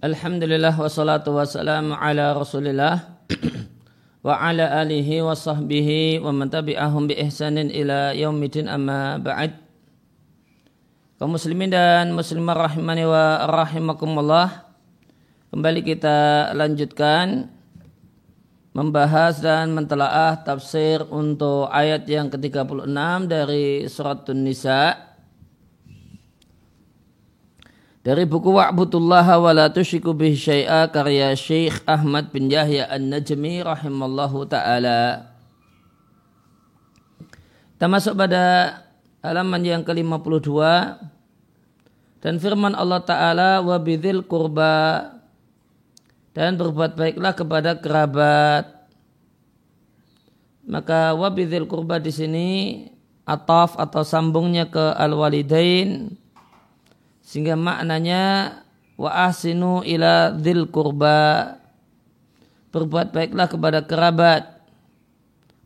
Alhamdulillah wassalatu wassalamu ala rasulillah wa ala alihi wa sahbihi wa man tabi'ahum bi ihsanin ila yaumidin amma ba'd. Kaum muslimin dan muslimah rahimani wa rahimakumullah kembali kita lanjutkan membahas dan mentelaah tafsir untuk ayat yang ke-36 dari surat Nisa dari buku Wa'budullah wa la tusyriku bihi syai'a karya Syekh Ahmad bin Yahya An-Najmi rahimallahu taala. Kita masuk pada halaman yang ke-52 dan firman Allah taala wa bidzil qurba dan berbuat baiklah kepada kerabat. Maka wa bidzil qurba di sini ataf atau sambungnya ke al-walidain sehingga maknanya wa ahsinu ila dzil kurba berbuat baiklah kepada kerabat.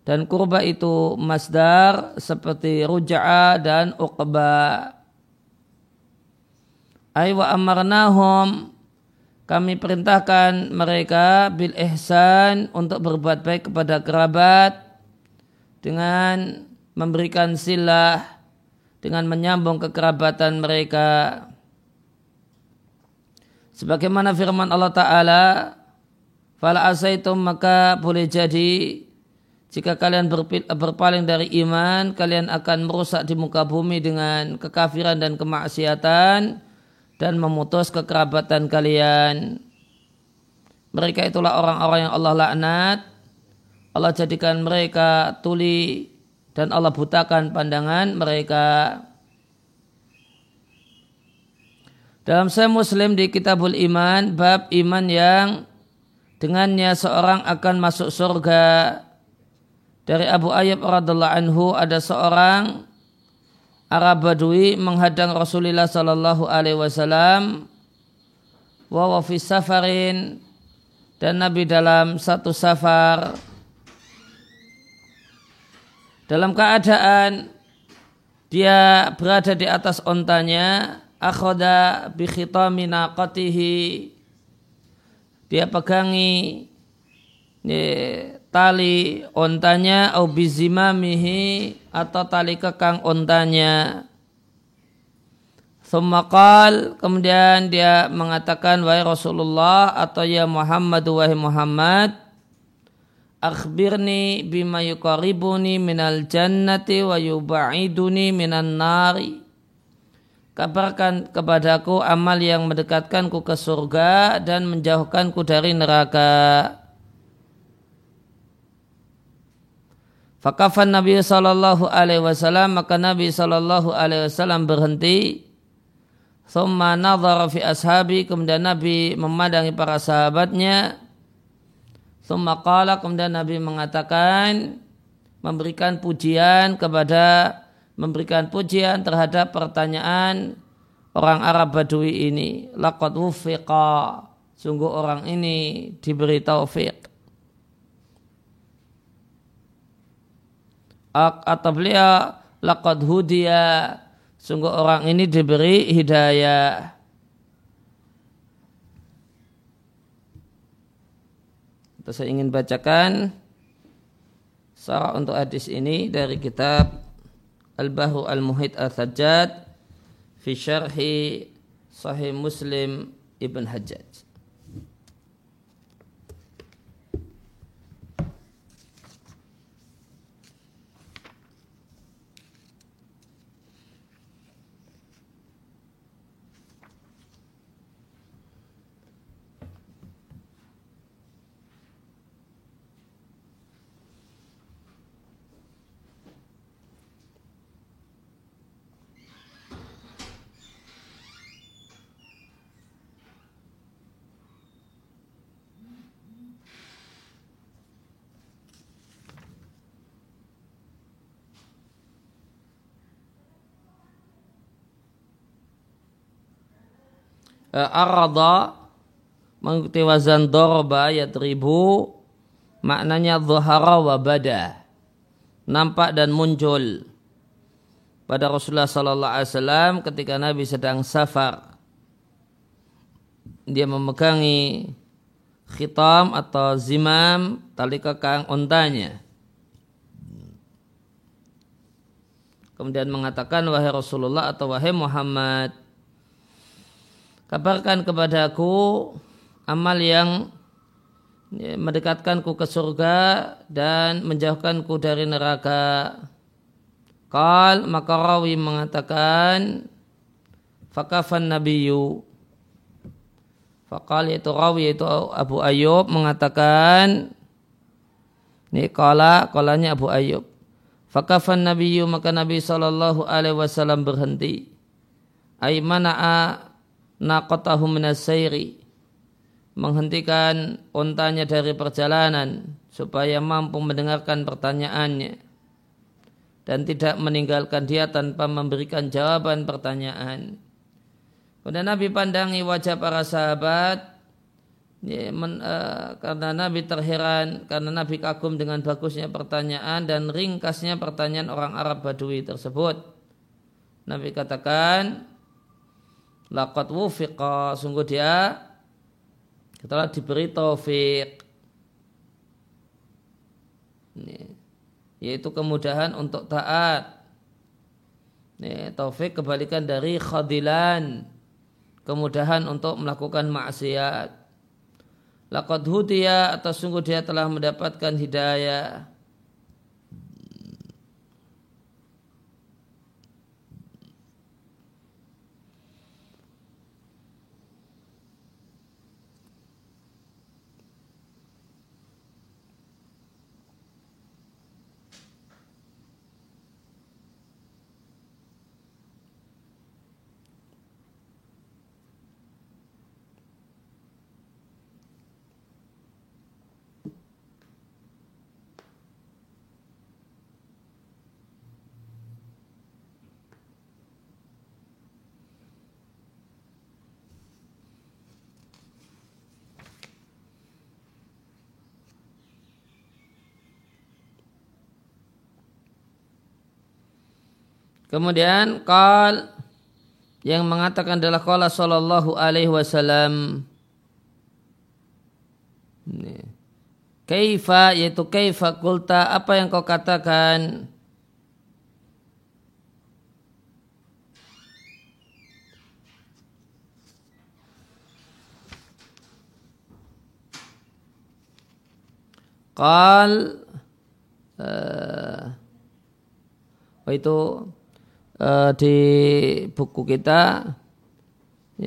Dan kurba itu masdar seperti ruja'a dan uqba. Ay wa amarnahum kami perintahkan mereka bil ihsan untuk berbuat baik kepada kerabat dengan memberikan silah dengan menyambung kekerabatan mereka Sebagaimana firman Allah Ta'ala, Fala asaitum maka boleh jadi jika kalian berpaling dari iman, kalian akan merusak di muka bumi dengan kekafiran dan kemaksiatan dan memutus kekerabatan kalian. Mereka itulah orang-orang yang Allah laknat. Allah jadikan mereka tuli dan Allah butakan pandangan mereka. Dalam saya Muslim di Kitabul Iman, bab iman yang dengannya seorang akan masuk surga. Dari Abu Ayyub radhiallahu anhu ada seorang Arab Badui menghadang Rasulullah sallallahu alaihi wasallam wa fi safarin dan Nabi dalam satu safar dalam keadaan dia berada di atas ontanya akhoda bi khitami naqatihi dia pegangi ya, tali ontanya au bizimamihi atau tali kekang ontanya. Sumakal kemudian dia mengatakan wahai Rasulullah atau ya Muhammad wahai Muhammad akhbirni bima yuqaribuni minal jannati wa yuba'iduni minan nari Kabarkan kepadaku amal yang mendekatkanku ke surga dan menjauhkanku dari neraka. Fakafan Nabi Sallallahu Alaihi Wasallam maka Nabi Sallallahu Alaihi Wasallam berhenti. Thumma nazar fi ashabi kemudian Nabi memandangi para sahabatnya. Thumma qala kemudian Nabi mengatakan memberikan pujian kepada memberikan pujian terhadap pertanyaan orang Arab Badui ini. Laqad wufiqa. Sungguh orang ini diberi taufik. Atau beliau laqad hudiya. Sungguh orang ini diberi hidayah. Terus saya ingin bacakan sarah untuk hadis ini dari kitab Al-Bahru Al-Muhid Al-Sajjad fi syarhi Sahih Muslim Ibn Hajjaj. uh, arada mengikuti wazan dorba yadribu maknanya zuhara wa bada nampak dan muncul pada Rasulullah sallallahu alaihi wasallam ketika Nabi sedang safar dia memegangi khitam atau zimam tali kekang ontanya. Kemudian mengatakan wahai Rasulullah atau wahai Muhammad kabarkan kepadaku amal yang ya, mendekatkanku ke surga dan menjauhkanku dari neraka. Kal maka rawi mengatakan fakafan nabiyu Fakal itu rawi itu Abu Ayyub mengatakan ini kala kalanya Abu Ayyub Fakafan Nabiyu maka Nabi Wasallam berhenti. Aimana'a naqatahu minasairi menghentikan ontanya dari perjalanan supaya mampu mendengarkan pertanyaannya dan tidak meninggalkan dia tanpa memberikan jawaban pertanyaan. Kemudian Nabi pandangi wajah para sahabat ya, men, uh, karena Nabi terheran karena Nabi kagum dengan bagusnya pertanyaan dan ringkasnya pertanyaan orang Arab Badui tersebut. Nabi katakan, laqad wufiqa sungguh dia telah diberi taufik yaitu kemudahan untuk taat. Ini taufik kebalikan dari khadilan kemudahan untuk melakukan maksiat. Laqad hudiya atau sungguh dia telah mendapatkan hidayah. Kemudian kal yang mengatakan adalah kala sallallahu alaihi wasallam. Kaifa yaitu kaifa kulta apa yang kau katakan? Qal uh, itu uh, di buku kita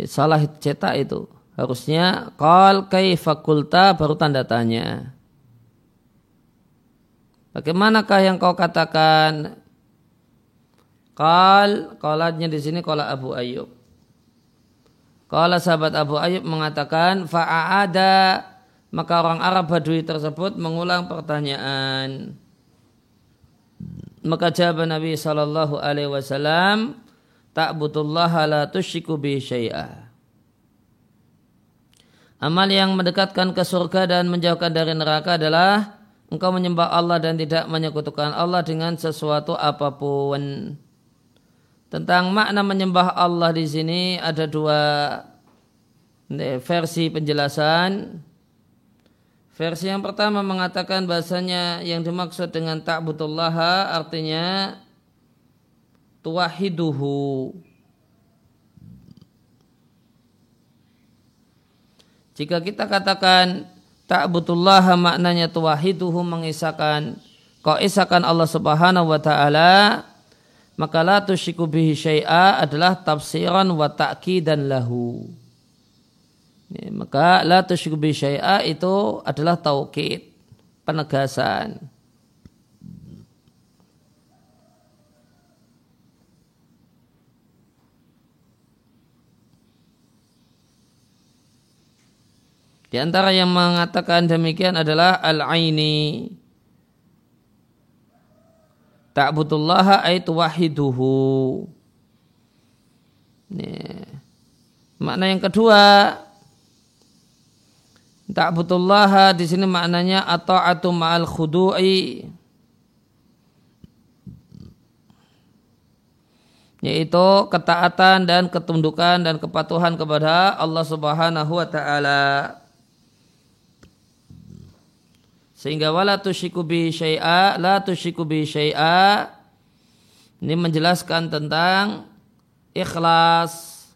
salah cetak itu. Harusnya kal fakulta baru tanda tanya. Bagaimanakah yang kau katakan? Kal kalatnya di sini kala Abu Ayyub. Kala sahabat Abu Ayyub mengatakan fa'ada maka orang Arab Badui tersebut mengulang pertanyaan maka jawab Nabi sallallahu alaihi wasallam, "Ta'budullah la tusyriku bi syai'a." Amal yang mendekatkan ke surga dan menjauhkan dari neraka adalah engkau menyembah Allah dan tidak menyekutukan Allah dengan sesuatu apa pun. Tentang makna menyembah Allah di sini ada dua versi penjelasan. Versi yang pertama mengatakan bahasanya yang dimaksud dengan ta'budullah artinya tuwahiduhu. Jika kita katakan ta'budullah maknanya tuwahiduhu mengisahkan kau isahkan Allah Subhanahu wa taala maka la tusyriku bihi syai'a adalah tafsiran wa ta'kidan lahu. Ya, maka la tusyriku bi syai'a itu adalah taukid, penegasan. Di antara yang mengatakan demikian adalah al-aini. Ta'budullaha ay tuwahiduhu. Ya. Makna yang kedua, Ta'budullah di sini maknanya ata'atu ma'al khudu'i. Yaitu ketaatan dan ketundukan dan kepatuhan kepada Allah Subhanahu wa taala. Sehingga wala tusyiku bi syai'a la tusyiku bi syai'a. Ini menjelaskan tentang ikhlas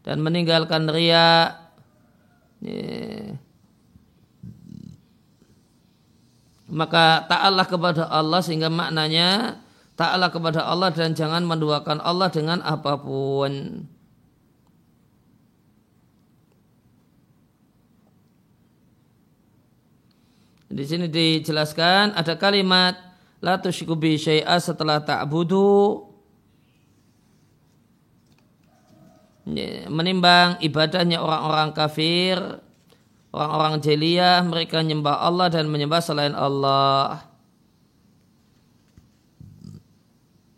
dan meninggalkan ria. Maka ta'allah kepada Allah sehingga maknanya Ta'ala kepada Allah dan jangan menduakan Allah dengan apa pun. Di sini dijelaskan ada kalimat la tusyriku bi setelah ta'budu menimbang ibadahnya orang-orang kafir, orang-orang jeliyah, mereka menyembah Allah dan menyembah selain Allah.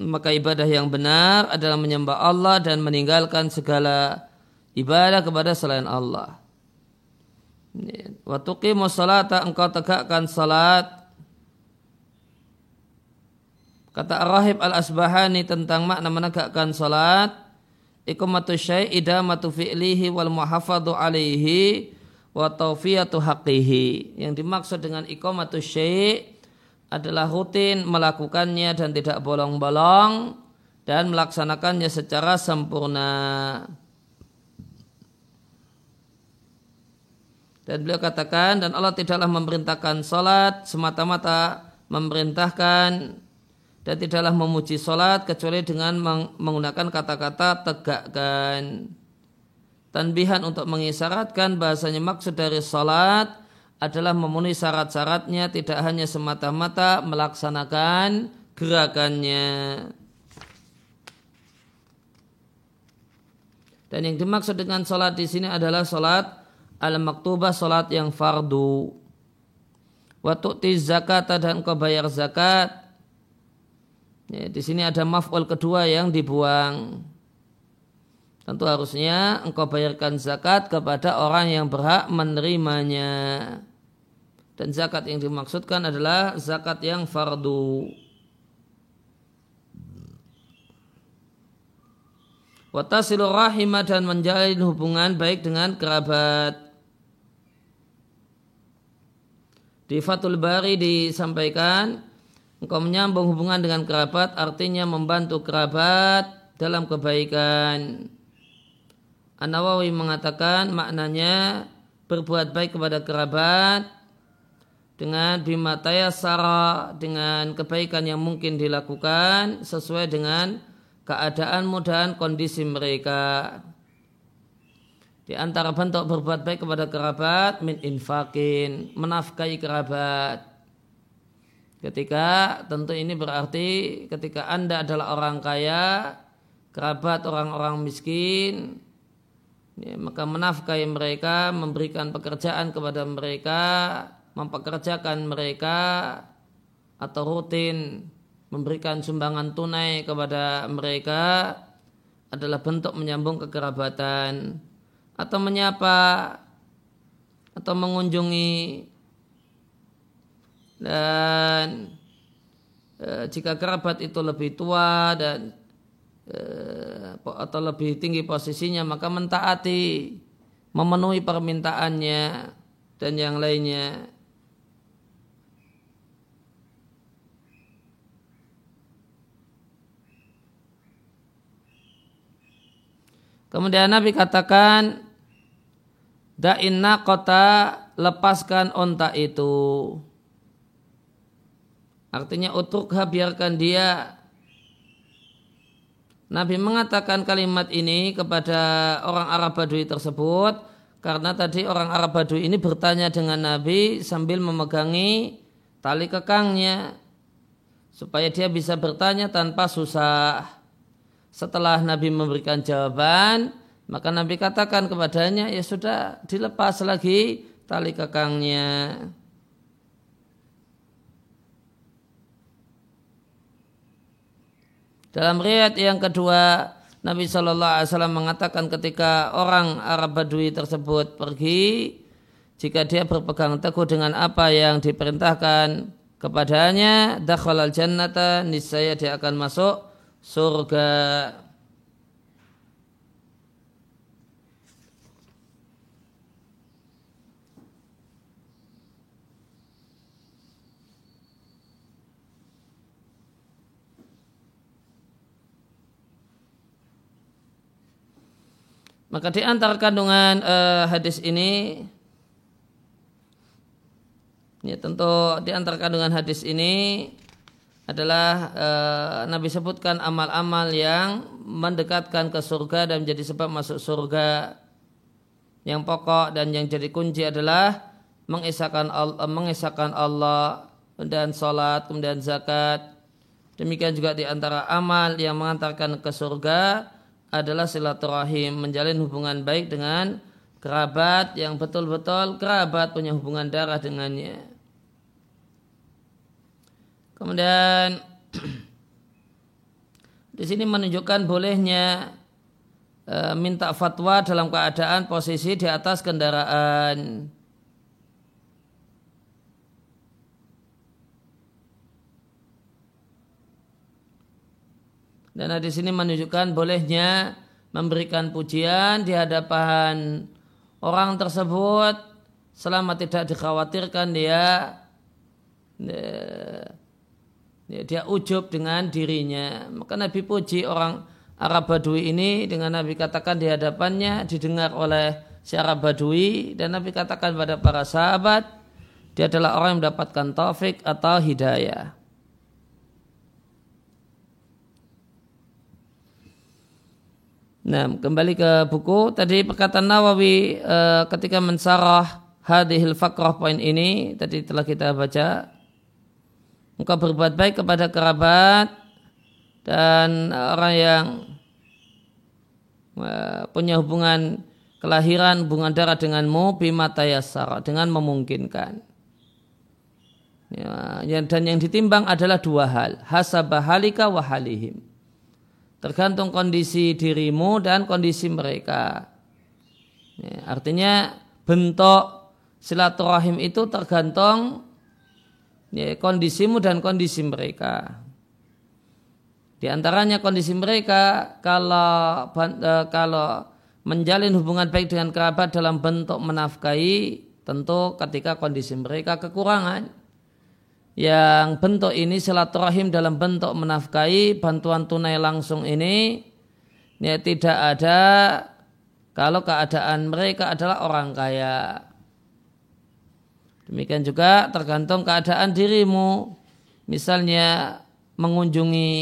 maka ibadah yang benar adalah menyembah Allah dan meninggalkan segala ibadah kepada selain Allah. Wa tuqimu salata engkau tegakkan salat. Kata Ar-Rahib Al-Asbahani tentang makna menegakkan salat. Iqamatu syai' idamatu fi'lihi wal muhafadu alaihi wa tawfiyatu haqqihi. Yang dimaksud dengan iqamatu syai' adalah rutin melakukannya dan tidak bolong-bolong dan melaksanakannya secara sempurna. Dan beliau katakan dan Allah tidaklah memerintahkan salat semata-mata memerintahkan dan tidaklah memuji salat kecuali dengan menggunakan kata-kata tegakkan. Tanbihan untuk mengisyaratkan bahasanya maksud dari salat adalah memenuhi syarat-syaratnya tidak hanya semata-mata melaksanakan gerakannya. Dan yang dimaksud dengan sholat di sini adalah sholat al-maktubah, sholat yang fardu. Waktu zakat dan kau bayar zakat. Ya, di sini ada maf'ul kedua yang dibuang. Tentu harusnya engkau bayarkan zakat kepada orang yang berhak menerimanya. Dan zakat yang dimaksudkan adalah zakat yang fardu. Watasilu rahimah dan menjalin hubungan baik dengan kerabat. Di Fatul Bari disampaikan, engkau menyambung hubungan dengan kerabat artinya membantu kerabat dalam kebaikan. An-Nawawi mengatakan maknanya berbuat baik kepada kerabat dengan bimataya sara dengan kebaikan yang mungkin dilakukan sesuai dengan keadaanmu dan kondisi mereka. Di antara bentuk berbuat baik kepada kerabat min infakin menafkahi kerabat. Ketika tentu ini berarti ketika Anda adalah orang kaya, kerabat orang-orang miskin, ya, maka menafkahi mereka, memberikan pekerjaan kepada mereka, mempekerjakan mereka atau rutin memberikan sumbangan tunai kepada mereka adalah bentuk menyambung kekerabatan atau menyapa atau mengunjungi dan e, jika kerabat itu lebih tua dan e, atau lebih tinggi posisinya maka mentaati memenuhi permintaannya dan yang lainnya Kemudian Nabi katakan, Da'inna kota lepaskan onta itu. Artinya utrukha biarkan dia. Nabi mengatakan kalimat ini kepada orang Arab Badui tersebut karena tadi orang Arab Badui ini bertanya dengan Nabi sambil memegangi tali kekangnya supaya dia bisa bertanya tanpa susah. Setelah Nabi memberikan jawaban, maka Nabi katakan kepadanya, ya sudah dilepas lagi tali kekangnya. Dalam riwayat yang kedua, Nabi Shallallahu Alaihi Wasallam mengatakan ketika orang Arab Badui tersebut pergi, jika dia berpegang teguh dengan apa yang diperintahkan kepadanya, dakhalal jannata, niscaya dia akan masuk surga. Maka di antara kandungan uh, hadis ini ya tentu di antara kandungan hadis ini adalah uh, Nabi sebutkan amal-amal yang mendekatkan ke surga dan menjadi sebab masuk surga. Yang pokok dan yang jadi kunci adalah mengesahkan Allah, mengesahkan Allah dan salat kemudian zakat. Demikian juga di antara amal yang mengantarkan ke surga adalah silaturahim, menjalin hubungan baik dengan kerabat yang betul-betul kerabat punya hubungan darah dengannya. Kemudian di sini menunjukkan bolehnya e, minta fatwa dalam keadaan posisi di atas kendaraan. Dan di sini menunjukkan bolehnya memberikan pujian di hadapan orang tersebut selama tidak dikhawatirkan dia dia, dia ujub dengan dirinya. Maka Nabi puji orang Arab Badui ini dengan Nabi katakan di hadapannya didengar oleh si Arab Badui dan Nabi katakan pada para sahabat dia adalah orang yang mendapatkan taufik atau hidayah. Nah, kembali ke buku tadi perkataan Nawawi e, ketika mensarah hadhil fakrah poin ini tadi telah kita baca. Engkau berbuat baik kepada kerabat dan orang yang e, punya hubungan kelahiran hubungan darah denganmu bima tayassara dengan memungkinkan. Ya, dan yang ditimbang adalah dua hal, hasabahalika wa halihim tergantung kondisi dirimu dan kondisi mereka. Ya, artinya bentuk silaturahim itu tergantung ya, kondisimu dan kondisi mereka. Di antaranya kondisi mereka kalau eh, kalau menjalin hubungan baik dengan kerabat dalam bentuk menafkahi tentu ketika kondisi mereka kekurangan yang bentuk ini silaturahim dalam bentuk menafkahi bantuan tunai langsung ini ya tidak ada kalau keadaan mereka adalah orang kaya. Demikian juga tergantung keadaan dirimu. Misalnya mengunjungi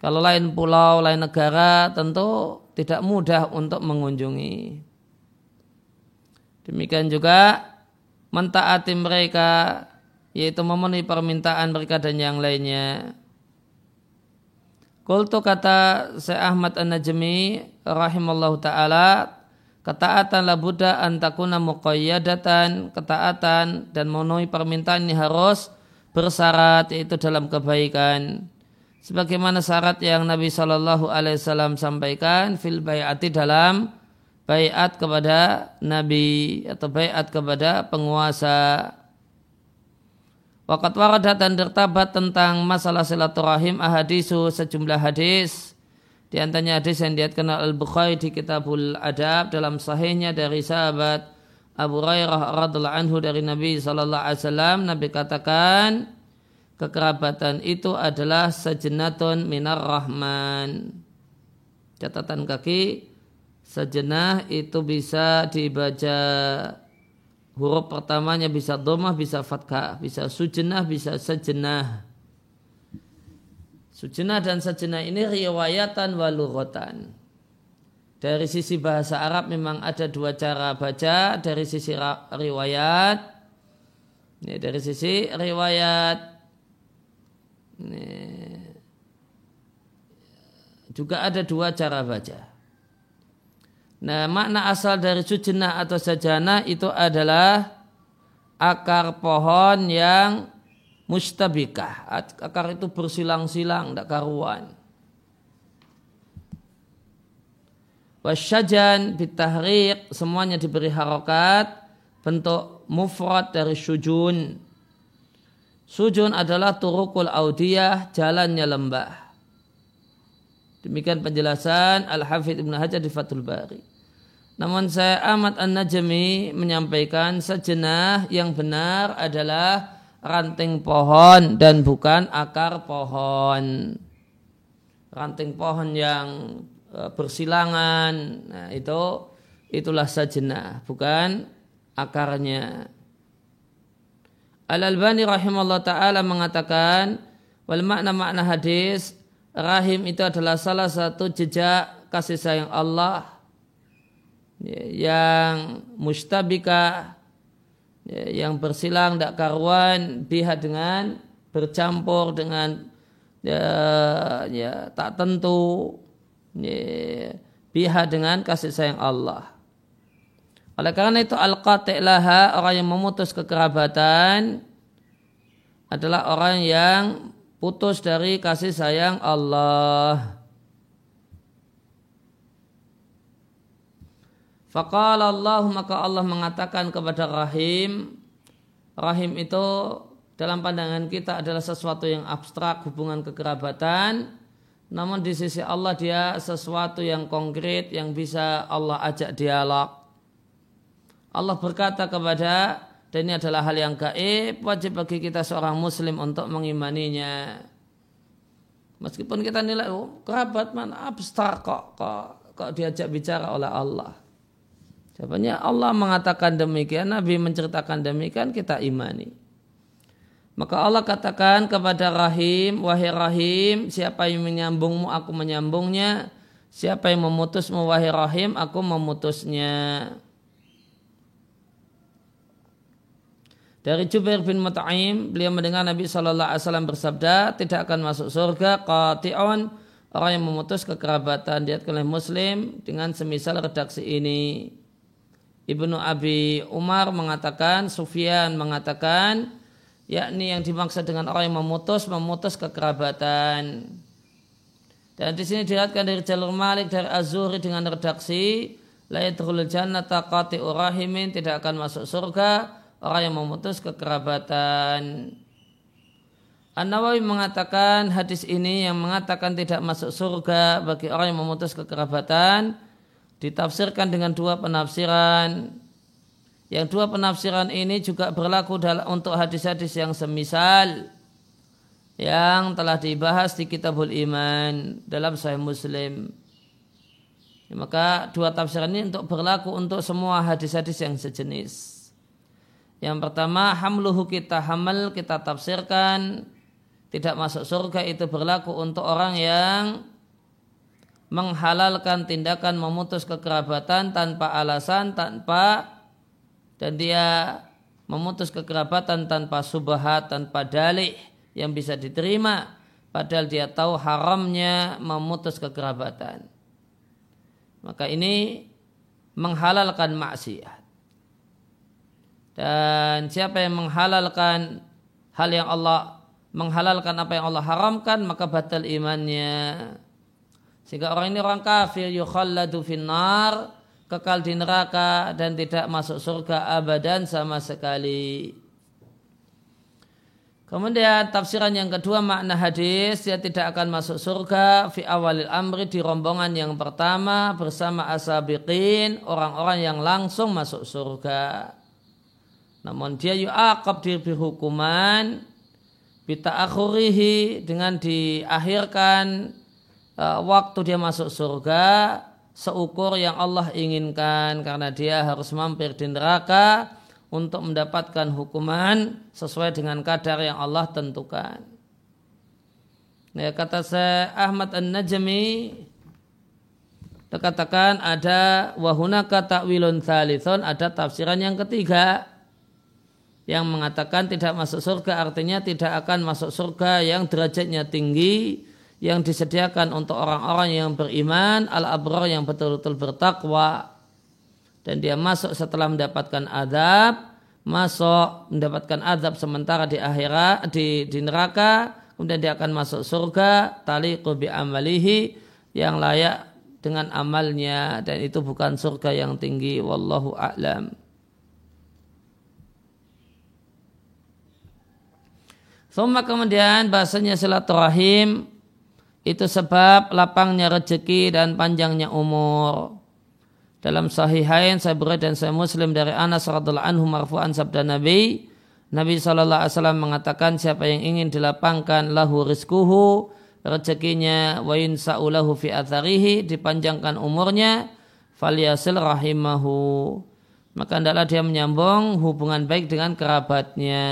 kalau lain pulau, lain negara tentu tidak mudah untuk mengunjungi. Demikian juga mentaati mereka yaitu memenuhi permintaan mereka dan yang lainnya. Kultu kata Syekh Ahmad An-Najmi rahimallahu taala ketaatan la buddha antakuna muqayyadatan ketaatan dan memenuhi permintaan ini harus bersyarat yaitu dalam kebaikan sebagaimana syarat yang Nabi Shallallahu Alaihi Wasallam sampaikan fil bayati dalam bayat kepada Nabi atau bayat kepada penguasa Wakat waradat dan tertabat tentang masalah silaturahim ahadisu sejumlah hadis. Di antaranya hadis yang diatkan Al-Bukhari di Kitabul Adab dalam sahihnya dari sahabat Abu Hurairah radhiallahu anhu dari Nabi sallallahu alaihi wasallam Nabi katakan kekerabatan itu adalah sejenatun minar rahman. Catatan kaki sejenah itu bisa dibaca huruf pertamanya bisa domah, bisa fathah, bisa sujenah, bisa sejenah. Sujenah dan sejenah ini riwayatan walurotan. Dari sisi bahasa Arab memang ada dua cara baca. Dari sisi riwayat, ini dari sisi riwayat, ini, juga ada dua cara baca. Nah, makna asal dari sujana atau sajana itu adalah akar pohon yang mustabikah. Akar itu bersilang-silang, tidak karuan. Wasyajan bitahriq, semuanya diberi harokat, bentuk mufrad dari sujun. Sujun adalah turukul audiyah, jalannya lembah. Demikian penjelasan Al-Hafidh Ibn Hajar di Fathul Bari. Namun saya Ahmad An-Najmi menyampaikan sejenah yang benar adalah ranting pohon dan bukan akar pohon. Ranting pohon yang e, bersilangan, nah itu itulah sejenah, bukan akarnya. Al-Albani rahimahullah ta'ala mengatakan wal makna-makna hadis rahim itu adalah salah satu jejak kasih sayang Allah yang mustabika yang bersilang tak karuan biha dengan bercampur dengan ya, ya tak tentu ya, biha dengan kasih sayang Allah. Oleh karena itu al-qati' laha orang yang memutus kekerabatan adalah orang yang putus dari kasih sayang Allah. Faqala Allah maka Allah mengatakan kepada Rahim. Rahim itu dalam pandangan kita adalah sesuatu yang abstrak hubungan kekerabatan. Namun di sisi Allah dia sesuatu yang konkret yang bisa Allah ajak dialog. Allah berkata kepada dan ini adalah hal yang gaib wajib bagi kita seorang muslim untuk mengimaninya. Meskipun kita nilai oh, kerabat mana abstrak kok kok kok diajak bicara oleh Allah Jawabannya Allah mengatakan demikian, Nabi menceritakan demikian, kita imani. Maka Allah katakan kepada Rahim, wahai Rahim, siapa yang menyambungmu, aku menyambungnya. Siapa yang memutusmu, wahai Rahim, aku memutusnya. Dari Jubair bin Mut'aim, beliau mendengar Nabi Wasallam bersabda, tidak akan masuk surga qati'un orang yang memutus kekerabatan diat oleh Muslim dengan semisal redaksi ini. Ibnu Abi Umar mengatakan, Sufyan mengatakan, yakni yang dimaksud dengan orang yang memutus, memutus kekerabatan. Dan di sini dilihatkan dari jalur Malik dari Azuri dengan redaksi, la yadkhulul jannata qati'u rahimin tidak akan masuk surga orang yang memutus kekerabatan. An-Nawawi mengatakan hadis ini yang mengatakan tidak masuk surga bagi orang yang memutus kekerabatan ditafsirkan dengan dua penafsiran. Yang dua penafsiran ini juga berlaku dalam untuk hadis-hadis yang semisal yang telah dibahas di Kitabul Iman dalam Sahih Muslim. Maka dua tafsiran ini untuk berlaku untuk semua hadis-hadis yang sejenis. Yang pertama hamluhu kita hamal kita tafsirkan tidak masuk surga itu berlaku untuk orang yang menghalalkan tindakan memutus kekerabatan tanpa alasan tanpa dan dia memutus kekerabatan tanpa subhat tanpa dalih yang bisa diterima. Padahal dia tahu haramnya memutus kekerabatan. Maka ini menghalalkan maksiat. Dan siapa yang menghalalkan hal yang Allah menghalalkan apa yang Allah haramkan maka batal imannya. Sehingga orang ini orang kafir yukhalladu finnar kekal di neraka dan tidak masuk surga abadan sama sekali. Kemudian tafsiran yang kedua makna hadis dia tidak akan masuk surga fi awalil amri di rombongan yang pertama bersama asabiqin orang-orang yang langsung masuk surga. Namun dia yu'aqab diberi hukuman bita akhurihi dengan diakhirkan waktu dia masuk surga seukur yang Allah inginkan karena dia harus mampir di neraka untuk mendapatkan hukuman sesuai dengan kadar yang Allah tentukan. Nah, kata saya Ahmad An-Najmi dikatakan ada wahuna kata wilun thalithon ada tafsiran yang ketiga yang mengatakan tidak masuk surga artinya tidak akan masuk surga yang derajatnya tinggi yang disediakan untuk orang-orang yang beriman al-abrar yang betul-betul bertakwa. Dan dia masuk setelah mendapatkan adab masuk mendapatkan adab sementara di akhirat di, di neraka kemudian dia akan masuk surga taliqu bi amalihi yang layak dengan amalnya. Dan itu bukan surga yang tinggi wallahu a'lam. Thumma kemudian bahasanya silaturahim itu sebab lapangnya rezeki dan panjangnya umur. Dalam sahihain saya beri dan saya muslim dari Anas radhiallahu anhu marfu'an sabda Nabi, Nabi SAW mengatakan siapa yang ingin dilapangkan lahu rizkuhu, rezekinya wa yunsa'ulahu fi atharihi, dipanjangkan umurnya, faliyasil rahimahu. Maka hendaklah dia menyambung hubungan baik dengan kerabatnya.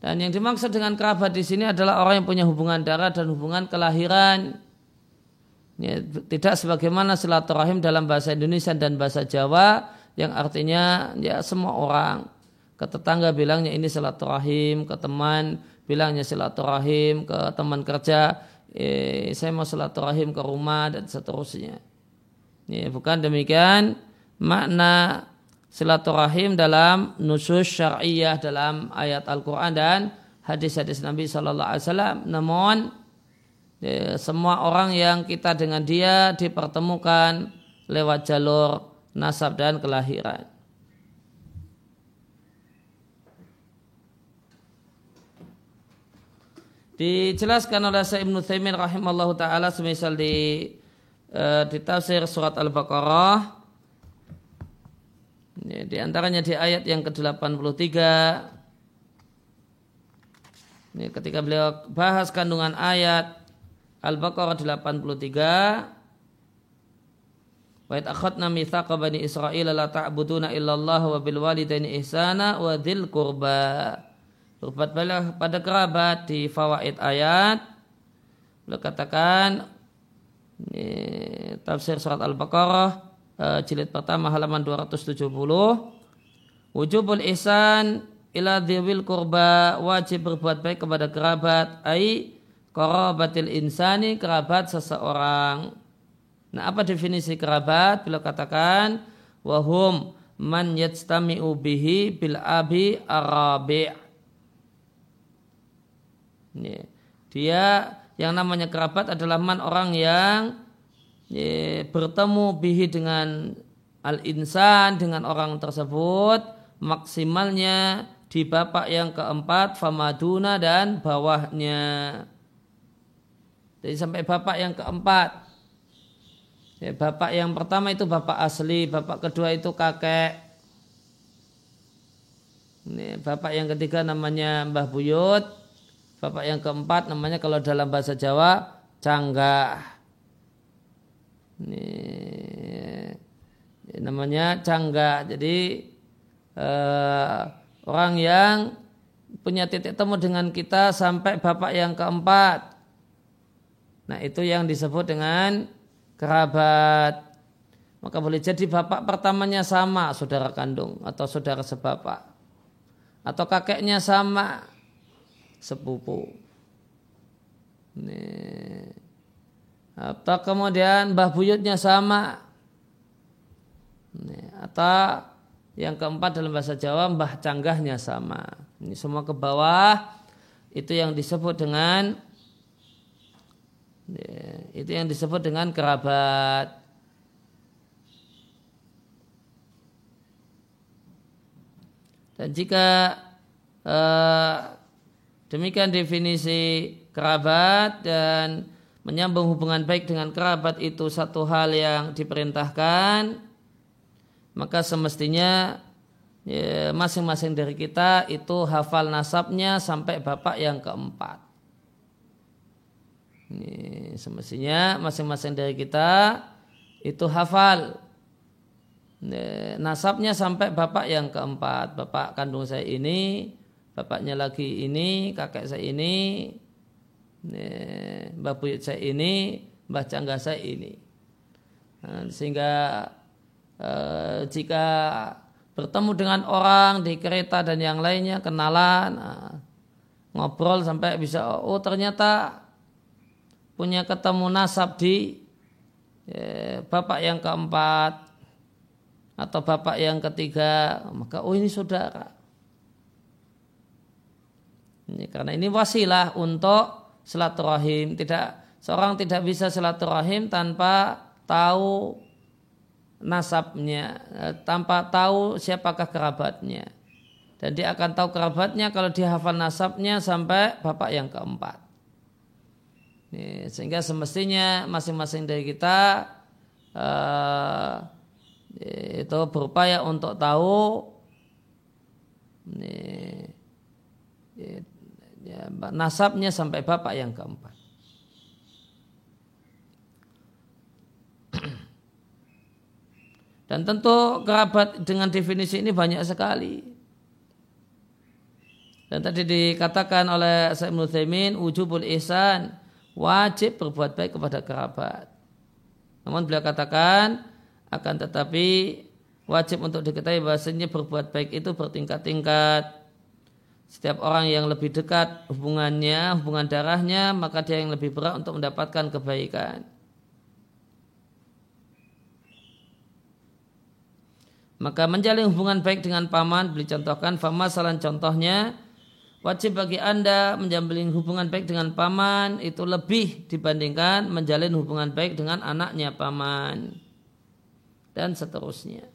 Dan yang dimaksud dengan kerabat di sini adalah orang yang punya hubungan darah dan hubungan kelahiran. Ya, tidak sebagaimana silaturahim dalam bahasa Indonesia dan bahasa Jawa yang artinya ya semua orang. Ke tetangga bilangnya ini silaturahim, ke teman bilangnya silaturahim, ke teman kerja eh, saya mau silaturahim ke rumah dan seterusnya. Ya, bukan demikian. Makna silaturahim dalam nusus syariah dalam ayat Al-Quran dan hadis-hadis Nabi Sallallahu Alaihi Wasallam. Namun ya, semua orang yang kita dengan dia dipertemukan lewat jalur nasab dan kelahiran. Dijelaskan oleh Syekh Ibnu Taimin rahimallahu taala semisal di uh, di tafsir surat Al-Baqarah ya, di antaranya di ayat yang ke-83 ini ketika beliau bahas kandungan ayat Al-Baqarah 83 Wa id akhadna mithaqa bani Israil la ta'buduna illallah wa bil walidaini ihsana wa dzil qurba. Berbuat baiklah pada kerabat di fawaid ayat. Beliau katakan ini, tafsir surat Al-Baqarah uh, jilid pertama halaman 270 wujubul ihsan ila dzil qurba wajib berbuat baik kepada kerabat ai Karabatil insani kerabat seseorang. Nah apa definisi kerabat? Bila katakan wahum man yajtami'u bihi bil abi arabi' Dia yang namanya kerabat adalah man orang yang ya, bertemu bihi dengan al-insan dengan orang tersebut maksimalnya di bapak yang keempat famaduna dan bawahnya. Jadi sampai bapak yang keempat. Ya, bapak yang pertama itu bapak asli, bapak kedua itu kakek. Ini bapak yang ketiga namanya Mbah Buyut. Bapak yang keempat namanya kalau dalam bahasa Jawa canggah. Ini namanya canggah. Jadi eh, orang yang punya titik temu dengan kita sampai bapak yang keempat. Nah itu yang disebut dengan kerabat. Maka boleh jadi bapak pertamanya sama saudara kandung atau saudara sebapak. Atau kakeknya sama sepupu. Nih. Atau kemudian mbah buyutnya sama. Atau yang keempat dalam bahasa Jawa mbah canggahnya sama. Ini semua ke bawah itu yang disebut dengan itu yang disebut dengan kerabat. Dan jika uh, demikian definisi kerabat dan menyambung hubungan baik dengan kerabat itu satu hal yang diperintahkan, maka semestinya ya, masing-masing ya, dari kita itu hafal nasabnya sampai bapak yang keempat. Ini semestinya masing-masing dari kita itu hafal nasabnya sampai bapak yang keempat. Bapak kandung saya ini, bapaknya lagi ini, kakek saya ini, mbak buyut saya ini, mbah cangga saya ini. Nah, sehingga eh, jika bertemu dengan orang di kereta dan yang lainnya kenalan, nah, ngobrol sampai bisa oh ternyata punya ketemu nasab di ya, bapak yang keempat atau bapak yang ketiga, maka oh ini saudara. Ini, karena ini wasilah untuk silaturahim. Tidak seorang tidak bisa silaturahim tanpa tahu nasabnya, eh, tanpa tahu siapakah kerabatnya. Dan dia akan tahu kerabatnya kalau dia hafal nasabnya sampai bapak yang keempat. Sehingga semestinya masing-masing dari kita uh, itu berupaya untuk tahu ya, nasabnya sampai bapak yang keempat. Dan tentu kerabat dengan definisi ini banyak sekali. Dan tadi dikatakan oleh Syekh Muthaimin, wujubul ihsan, wajib berbuat baik kepada kerabat. Namun beliau katakan akan tetapi wajib untuk diketahui bahasanya berbuat baik itu bertingkat-tingkat. Setiap orang yang lebih dekat hubungannya, hubungan darahnya, maka dia yang lebih berat untuk mendapatkan kebaikan. Maka menjalin hubungan baik dengan paman, beli contohkan, fama salah contohnya, wajib bagi Anda menjalin hubungan baik dengan paman itu lebih dibandingkan menjalin hubungan baik dengan anaknya paman dan seterusnya.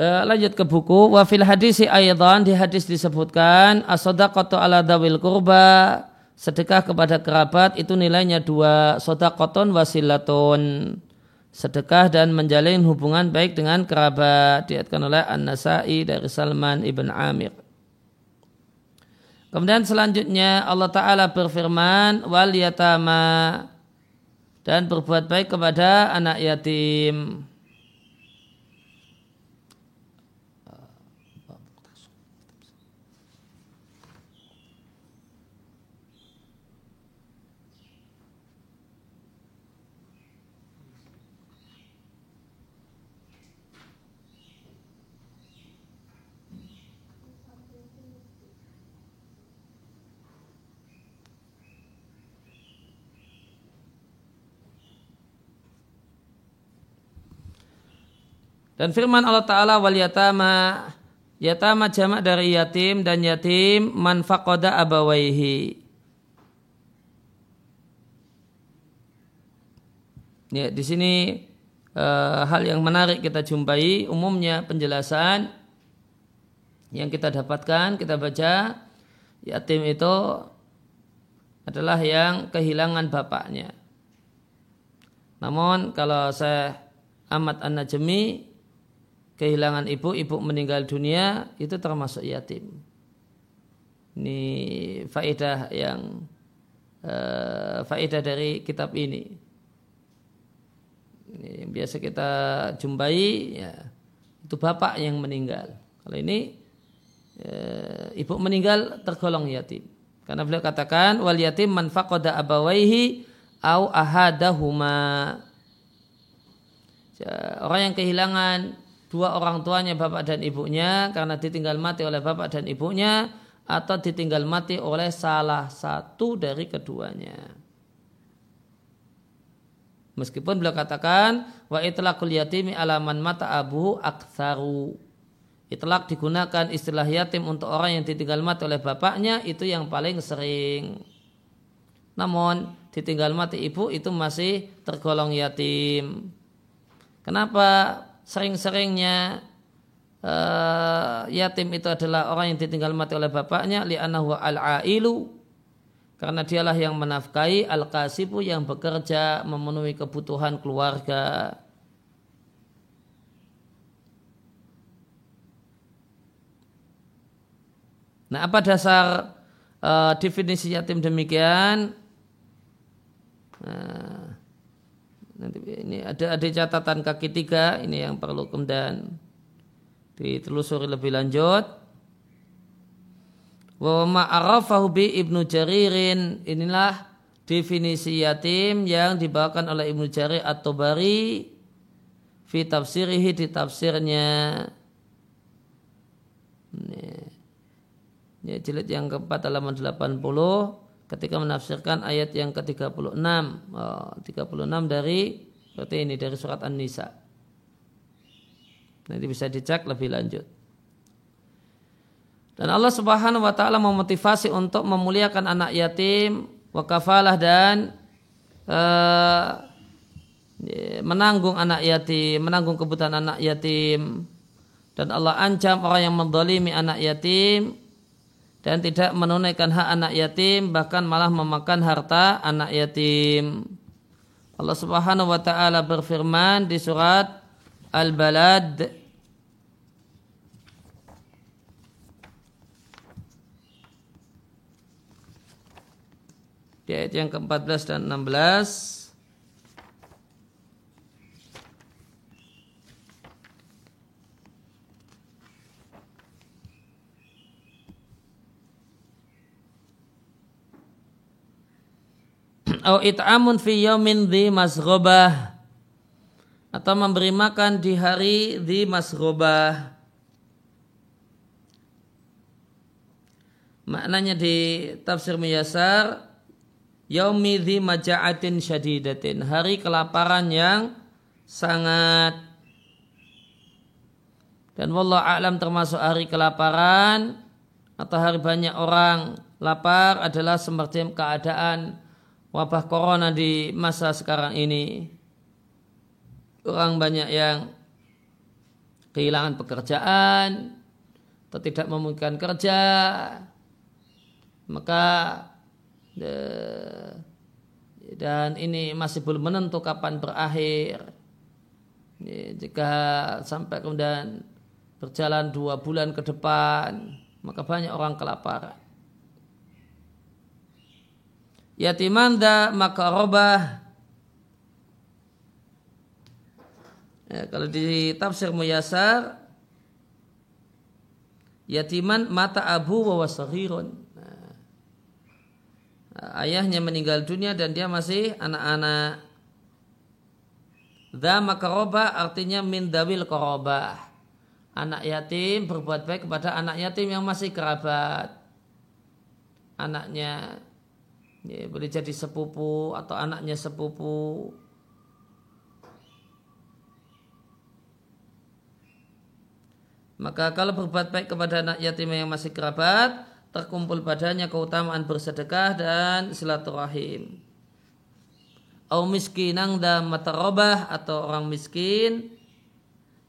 Uh, lanjut ke buku wa fil hadisi aydan di hadis disebutkan as-sadaqatu ala dawil kurba sedekah kepada kerabat itu nilainya dua sodaqaton wasilatun sedekah dan menjalin hubungan baik dengan kerabat diatkan oleh An-Nasai dari Salman ibn Amir. Kemudian selanjutnya Allah Ta'ala berfirman wal yatama dan berbuat baik kepada anak yatim. Dan firman Allah Ta'ala wal yatama Yatama jamak dari yatim dan yatim man faqada abawaihi. Ya, di sini uh, hal yang menarik kita jumpai umumnya penjelasan yang kita dapatkan kita baca yatim itu adalah yang kehilangan bapaknya. Namun kalau saya amat an-najmi kehilangan ibu, ibu meninggal dunia itu termasuk yatim. Ini faedah yang uh, faedah dari kitab ini. ini. Yang biasa kita jumpai ya itu bapak yang meninggal. Kalau ini uh, ibu meninggal tergolong yatim. Karena beliau katakan wal yatim man faqada abawaihi au ahadahuma. Ya, orang yang kehilangan dua orang tuanya bapak dan ibunya karena ditinggal mati oleh bapak dan ibunya atau ditinggal mati oleh salah satu dari keduanya. Meskipun beliau katakan wa itlaqul yatimi alaman mata abu aktsaru. Itlaq digunakan istilah yatim untuk orang yang ditinggal mati oleh bapaknya itu yang paling sering. Namun ditinggal mati ibu itu masih tergolong yatim. Kenapa sering-seringnya uh, yatim itu adalah orang yang ditinggal mati oleh bapaknya li'anahu al-ailu karena dialah yang menafkahi al-kasibu yang bekerja memenuhi kebutuhan keluarga. Nah, apa dasar uh, definisi yatim demikian? Nah, Nanti ini ada ada catatan kaki tiga ini yang perlu kemudian ditelusuri lebih lanjut. Wa ma'arafahu bi Ibnu Jaririn inilah definisi yatim yang dibawakan oleh Ibnu Jarir atau Bari fi tafsirihi di tafsirnya. Ini, ini jilid yang keempat halaman 80 ketika menafsirkan ayat yang ke-36 oh, 36 dari berarti ini dari surat An-Nisa. Nanti bisa dicek lebih lanjut. Dan Allah Subhanahu wa taala memotivasi untuk memuliakan anak yatim wakafalah dan uh, menanggung anak yatim, menanggung kebutuhan anak yatim. Dan Allah ancam orang yang mendolimi anak yatim dan tidak menunaikan hak anak yatim bahkan malah memakan harta anak yatim. Allah Subhanahu wa taala berfirman di surat Al-Balad di ayat yang ke-14 dan 16 au it'amun fi yaumin di masghobah. Atau memberi makan di hari di masghobah. Maknanya di tafsir miyasar yaumi di maja'atin syadidatin. Hari kelaparan yang sangat. Dan wallah alam termasuk hari kelaparan atau hari banyak orang lapar adalah semacam keadaan wabah corona di masa sekarang ini orang banyak yang kehilangan pekerjaan atau tidak memungkinkan kerja maka dan ini masih belum menentu kapan berakhir. Jika sampai kemudian berjalan dua bulan ke depan maka banyak orang kelaparan yatiman da maka robah ya, kalau di tafsir muyasar yatiman mata abu wa nah, ayahnya meninggal dunia dan dia masih anak-anak Da makaroba artinya min dawil korobah. Anak yatim berbuat baik kepada anak yatim yang masih kerabat. Anaknya ya, boleh jadi sepupu atau anaknya sepupu. Maka kalau berbuat baik kepada anak yatim yang masih kerabat terkumpul padanya keutamaan bersedekah dan silaturahim. Au miskinang dan matarobah atau orang miskin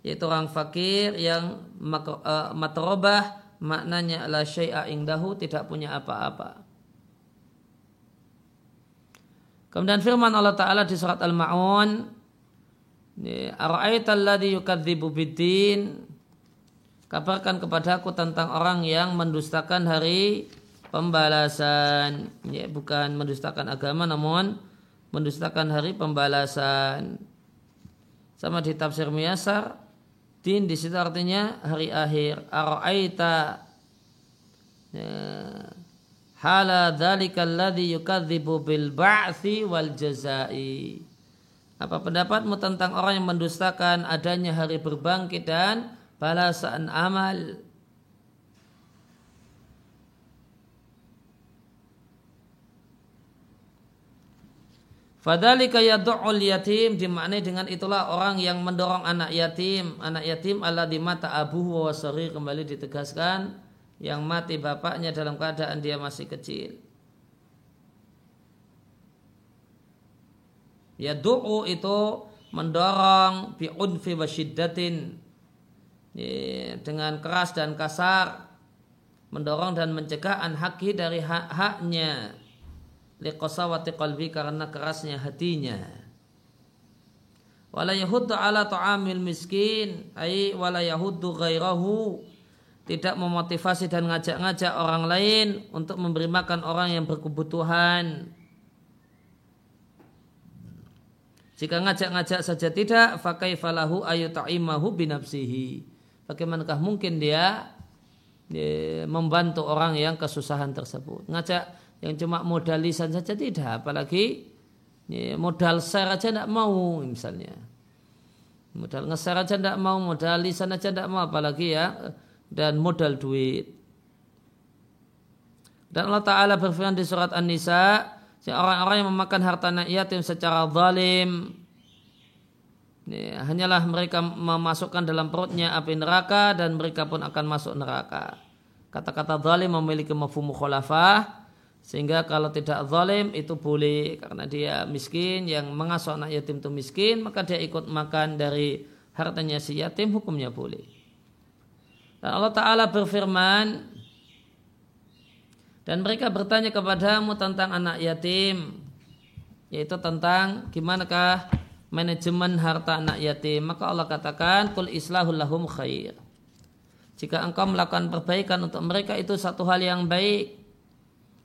yaitu orang fakir yang uh, matarobah maknanya la syai'a indahu tidak punya apa-apa Kemudian firman Allah Ta'ala di surat Al-Ma'un Ara'aita alladhi yukadzibu biddin? Kabarkan kepadaku tentang orang yang mendustakan hari pembalasan. Ya, Bukan mendustakan agama namun mendustakan hari pembalasan. Sama di tafsir Miyasar Din di situ artinya hari akhir. Ara'aita ya, hala dzalika alladhi yukadzibu bil ba'thi wal jazai. Apa pendapatmu tentang orang yang mendustakan adanya hari berbangkit dan balasan amal? Fadalika yadu'ul yatim dimaknai dengan itulah orang yang mendorong anak yatim. Anak yatim Allah di mata abuhu wa kembali ditegaskan yang mati bapaknya dalam keadaan dia masih kecil. Ya du'u itu mendorong bi'unfi wa syiddatin. Dengan keras dan kasar. Mendorong dan mencegah an haki dari hak-haknya liqasawati qalbi karena kerasnya hatinya. Wala yahuddu ala ta'amil miskin. Ay wala yahuddu ghairahu tidak memotivasi dan ngajak-ngajak orang lain untuk memberi makan orang yang berkebutuhan. Jika ngajak-ngajak saja tidak, fakai falahu ayu ta'imahu binafsihi. Bagaimanakah mungkin dia, membantu orang yang kesusahan tersebut? Ngajak yang cuma modal lisan saja tidak, apalagi modal share aja tidak mau misalnya. Modal nge-share aja tidak mau, modal lisan aja tidak mau, apalagi ya dan modal duit. Dan Allah Ta'ala berfirman di surat An-Nisa, orang-orang yang memakan harta anak yatim secara zalim, ini, hanyalah mereka memasukkan dalam perutnya api neraka dan mereka pun akan masuk neraka. Kata-kata zalim memiliki mafhum mukhalafah sehingga kalau tidak zalim itu boleh karena dia miskin yang mengasuh anak yatim itu miskin maka dia ikut makan dari hartanya si yatim hukumnya boleh. Dan Allah Ta'ala berfirman, dan mereka bertanya kepadamu tentang anak yatim, yaitu tentang gimanakah manajemen harta anak yatim. Maka Allah katakan, Kul islahul lahum khair. Jika engkau melakukan perbaikan untuk mereka itu satu hal yang baik.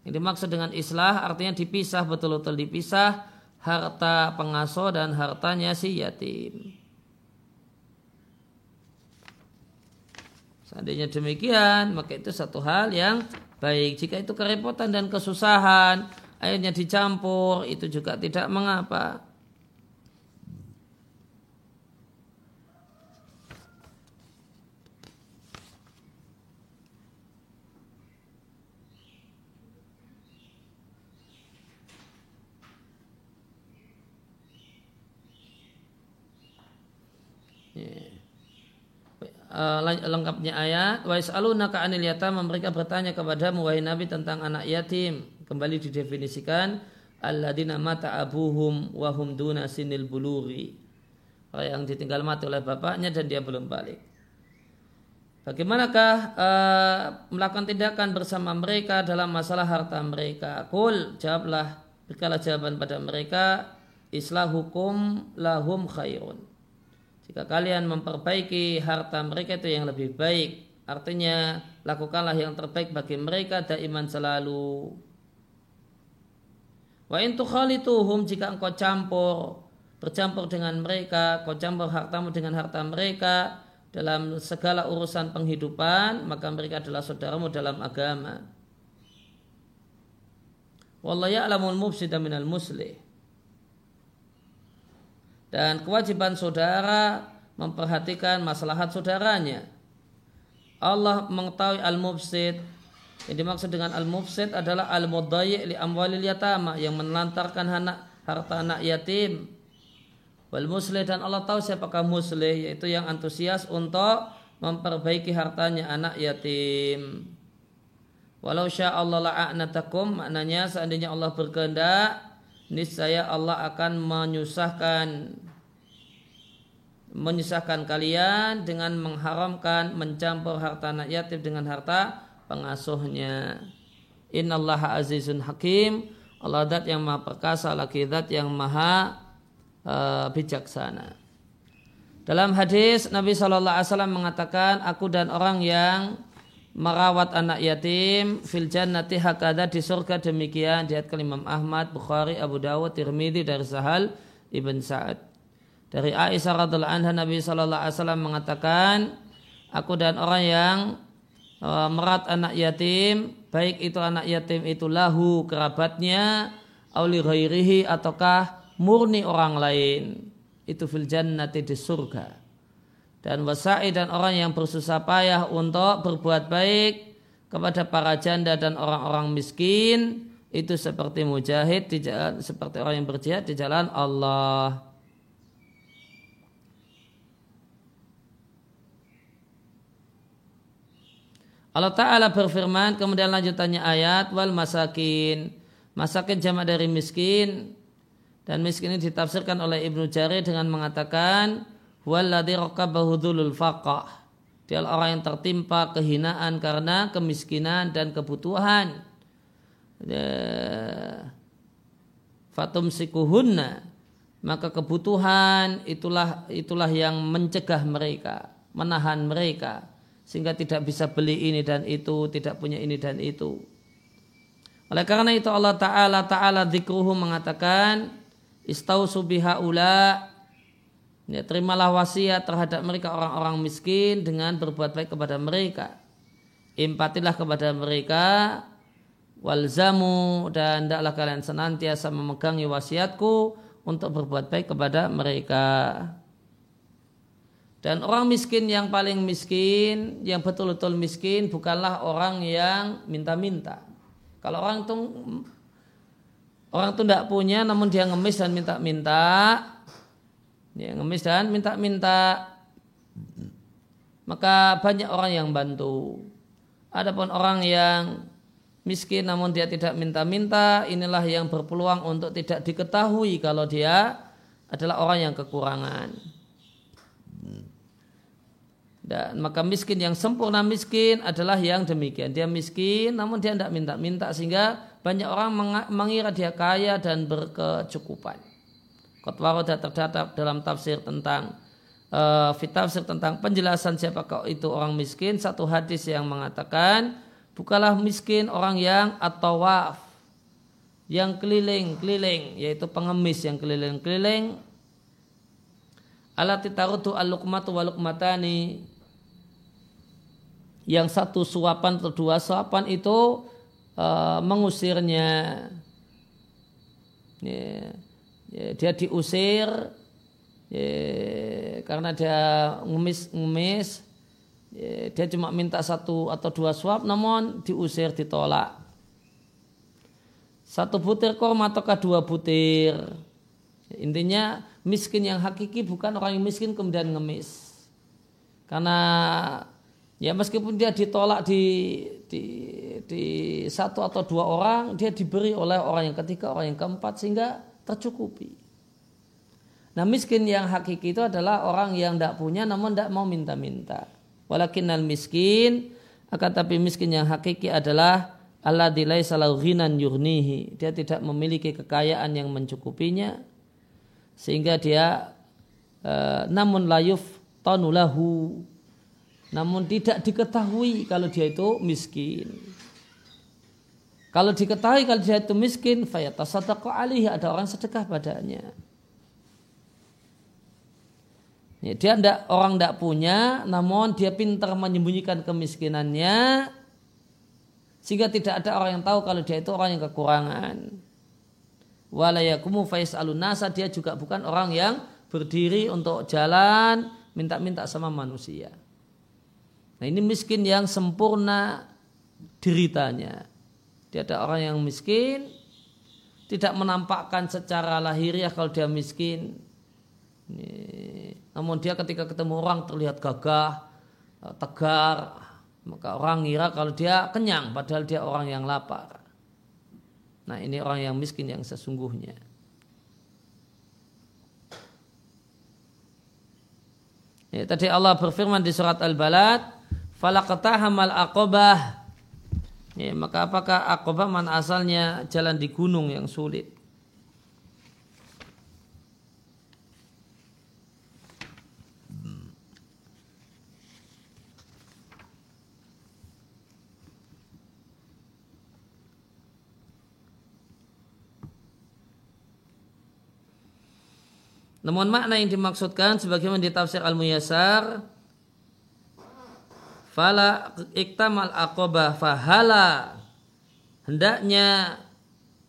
Yang dimaksud dengan islah artinya dipisah betul-betul dipisah harta pengasuh dan hartanya si yatim. Seandainya demikian, maka itu satu hal yang baik. Jika itu kerepotan dan kesusahan, airnya dicampur, itu juga tidak mengapa. Uh, lengkapnya ayat wa yas'alunaka 'anil yatama mereka bertanya kepada wahai nabi tentang anak yatim kembali didefinisikan alladzina mata abuhum wa hum duna sinil buluri orang yang ditinggal mati oleh bapaknya dan dia belum balik Bagaimanakah uh, melakukan tindakan bersama mereka dalam masalah harta mereka? Kul, jawablah, berikanlah jawaban pada mereka, islah hukum lahum khairun. Jika kalian memperbaiki harta mereka itu yang lebih baik, artinya lakukanlah yang terbaik bagi mereka daiman selalu. Wa in tukhalituhum jika engkau campur bercampur dengan mereka, kau campur hartamu dengan harta mereka dalam segala urusan penghidupan, maka mereka adalah saudaramu dalam agama. Wallahu ya'lamul mufsida minal muslih dan kewajiban saudara memperhatikan maslahat saudaranya. Allah mengetahui al-mufsid. Yang dimaksud dengan al-mufsid adalah al-mudayyi' li amwalil yatama yang menelantarkan anak harta anak yatim. Wal muslih dan Allah tahu siapakah muslih yaitu yang antusias untuk memperbaiki hartanya anak yatim. Walau sya Allah la'anatakum maknanya seandainya Allah berkehendak niscaya Allah akan menyusahkan menyusahkan kalian dengan mengharamkan mencampur harta anak yatim dengan harta pengasuhnya. Innallaha azizun hakim. Allah dat yang maha perkasa lagi dat yang maha uh, bijaksana. Dalam hadis Nabi Shallallahu Alaihi Wasallam mengatakan, aku dan orang yang merawat anak yatim fil jannati hakada di surga demikian diat Imam Ahmad, Bukhari, Abu Dawud, Tirmidzi dari Sahal Ibn Sa'ad. Dari Aisyah radhiallahu anha Nabi sallallahu alaihi wasallam mengatakan, aku dan orang yang uh, merat anak yatim, baik itu anak yatim itu lahu kerabatnya, auli ghairihi ataukah murni orang lain. Itu fil jannati di surga dan wasai dan orang yang bersusah payah untuk berbuat baik kepada para janda dan orang-orang miskin itu seperti mujahid di jalan, seperti orang yang berjihad di jalan Allah. Allah Ta'ala berfirman kemudian lanjutannya ayat wal masakin masakin jamak dari miskin dan miskin ini ditafsirkan oleh Ibnu Jarir dengan mengatakan Walladhi raqabahu dhulul faqah. Dia orang yang tertimpa kehinaan karena kemiskinan dan kebutuhan. Ya. Fatum sikuhunna. Maka kebutuhan itulah itulah yang mencegah mereka, menahan mereka sehingga tidak bisa beli ini dan itu, tidak punya ini dan itu. Oleh karena itu Allah Ta'ala Ta'ala dzikruhu mengatakan Istausu bihaula Ya, terimalah wasiat terhadap mereka orang-orang miskin dengan berbuat baik kepada mereka. Empatilah kepada mereka. Walzamu dan tidaklah kalian senantiasa memegangi wasiatku untuk berbuat baik kepada mereka. Dan orang miskin yang paling miskin, yang betul-betul miskin bukanlah orang yang minta-minta. Kalau orang itu orang itu tidak punya namun dia ngemis dan minta-minta, ya, ngemis dan minta-minta maka banyak orang yang bantu adapun orang yang miskin namun dia tidak minta-minta inilah yang berpeluang untuk tidak diketahui kalau dia adalah orang yang kekurangan Dan maka miskin yang sempurna miskin adalah yang demikian. Dia miskin namun dia tidak minta-minta sehingga banyak orang mengira dia kaya dan berkecukupan. Kotwaro terdapat dalam tafsir tentang uh, tafsir tentang penjelasan siapakah itu orang miskin. Satu hadis yang mengatakan bukalah miskin orang yang atau waf yang keliling-keliling yaitu pengemis yang keliling-keliling alati tarutu al-luqmatu wal yang satu suapan atau dua suapan itu uh, mengusirnya ya, ya, dia diusir ya, karena dia ngemis ngemis ya, dia cuma minta satu atau dua suap namun diusir ditolak. Satu butir korma ataukah dua butir. Intinya miskin yang hakiki bukan orang yang miskin kemudian ngemis. Karena Ya meskipun dia ditolak di, di, di satu atau dua orang, dia diberi oleh orang yang ketiga, orang yang keempat sehingga tercukupi. Nah miskin yang hakiki itu adalah orang yang tidak punya namun tidak mau minta-minta. Walakin al miskin, akan tapi miskin yang hakiki adalah Allah dilai salau ghinan yurnihi. Dia tidak memiliki kekayaan yang mencukupinya sehingga dia uh, namun layuf tanulahu namun tidak diketahui kalau dia itu miskin. Kalau diketahui kalau dia itu miskin, fayatasadaqu alih ada orang sedekah padanya. Ya, dia ndak orang tidak punya, namun dia pintar menyembunyikan kemiskinannya, sehingga tidak ada orang yang tahu kalau dia itu orang yang kekurangan. Walayakumu faiz alunasa dia juga bukan orang yang berdiri untuk jalan minta-minta sama manusia. Nah ini miskin yang sempurna deritanya. Dia ada orang yang miskin, tidak menampakkan secara lahiriah kalau dia miskin. Namun dia ketika ketemu orang terlihat gagah, eh, tegar, maka orang ngira kalau dia kenyang padahal dia orang yang lapar. Nah ini orang yang miskin yang sesungguhnya. Ya, tadi Allah berfirman di surat Al-Balad, falaqtahamal aqobah ya, maka apakah aqobah mana asalnya jalan di gunung yang sulit? Namun makna yang dimaksudkan sebagaimana di tafsir Al-Muyassar Fala iktamal aqobah fahala. Hendaknya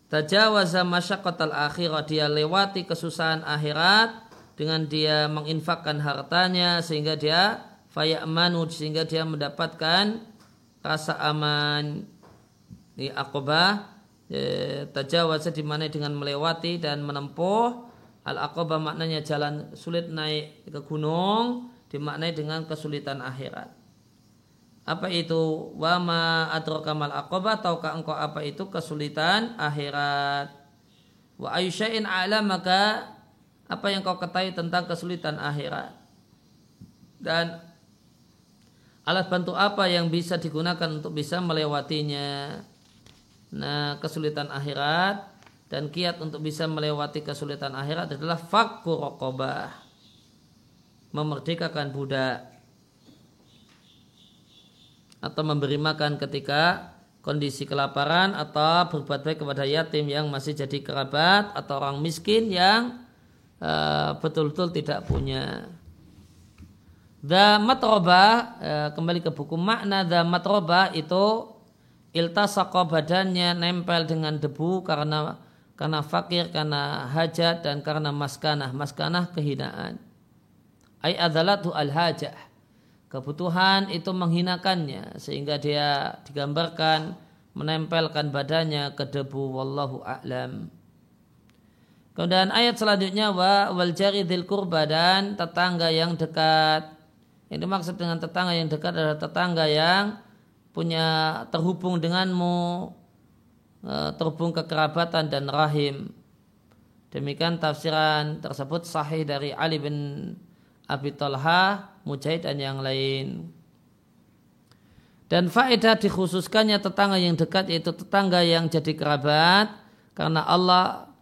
tajawaza masyaqqatal akhirah dia lewati kesusahan akhirat dengan dia menginfakkan hartanya sehingga dia fayamanu sehingga dia mendapatkan rasa aman. Di akobah e, tajawaza di mana dengan melewati dan menempuh. Al akobah maknanya jalan sulit naik ke gunung dimaknai dengan kesulitan akhirat apa itu? Wama adrokamal akobah tahukah engkau apa itu kesulitan akhirat? Wa ayusyain ala? Maka apa yang kau ketahui tentang kesulitan akhirat? Dan alat bantu apa yang bisa digunakan untuk bisa melewatinya? Nah kesulitan akhirat dan kiat untuk bisa melewati kesulitan akhirat adalah fakku rokobah memerdekakan budak atau memberi makan ketika kondisi kelaparan atau berbuat baik kepada yatim yang masih jadi kerabat atau orang miskin yang uh, betul-betul tidak punya. The matroba uh, kembali ke buku makna the matroba itu iltasaqo badannya nempel dengan debu karena karena fakir, karena hajat dan karena maskanah, maskanah kehinaan. Ay adalatu al hajah kebutuhan itu menghinakannya sehingga dia digambarkan menempelkan badannya ke debu wallahu a'lam. Kemudian ayat selanjutnya wa wal jaridil kurba dan tetangga yang dekat. Yang dimaksud dengan tetangga yang dekat adalah tetangga yang punya terhubung denganmu, e, terhubung kekerabatan dan rahim. Demikian tafsiran tersebut sahih dari Ali bin Abi Talha, Mujahid dan yang lain. Dan faedah dikhususkannya tetangga yang dekat yaitu tetangga yang jadi kerabat karena Allah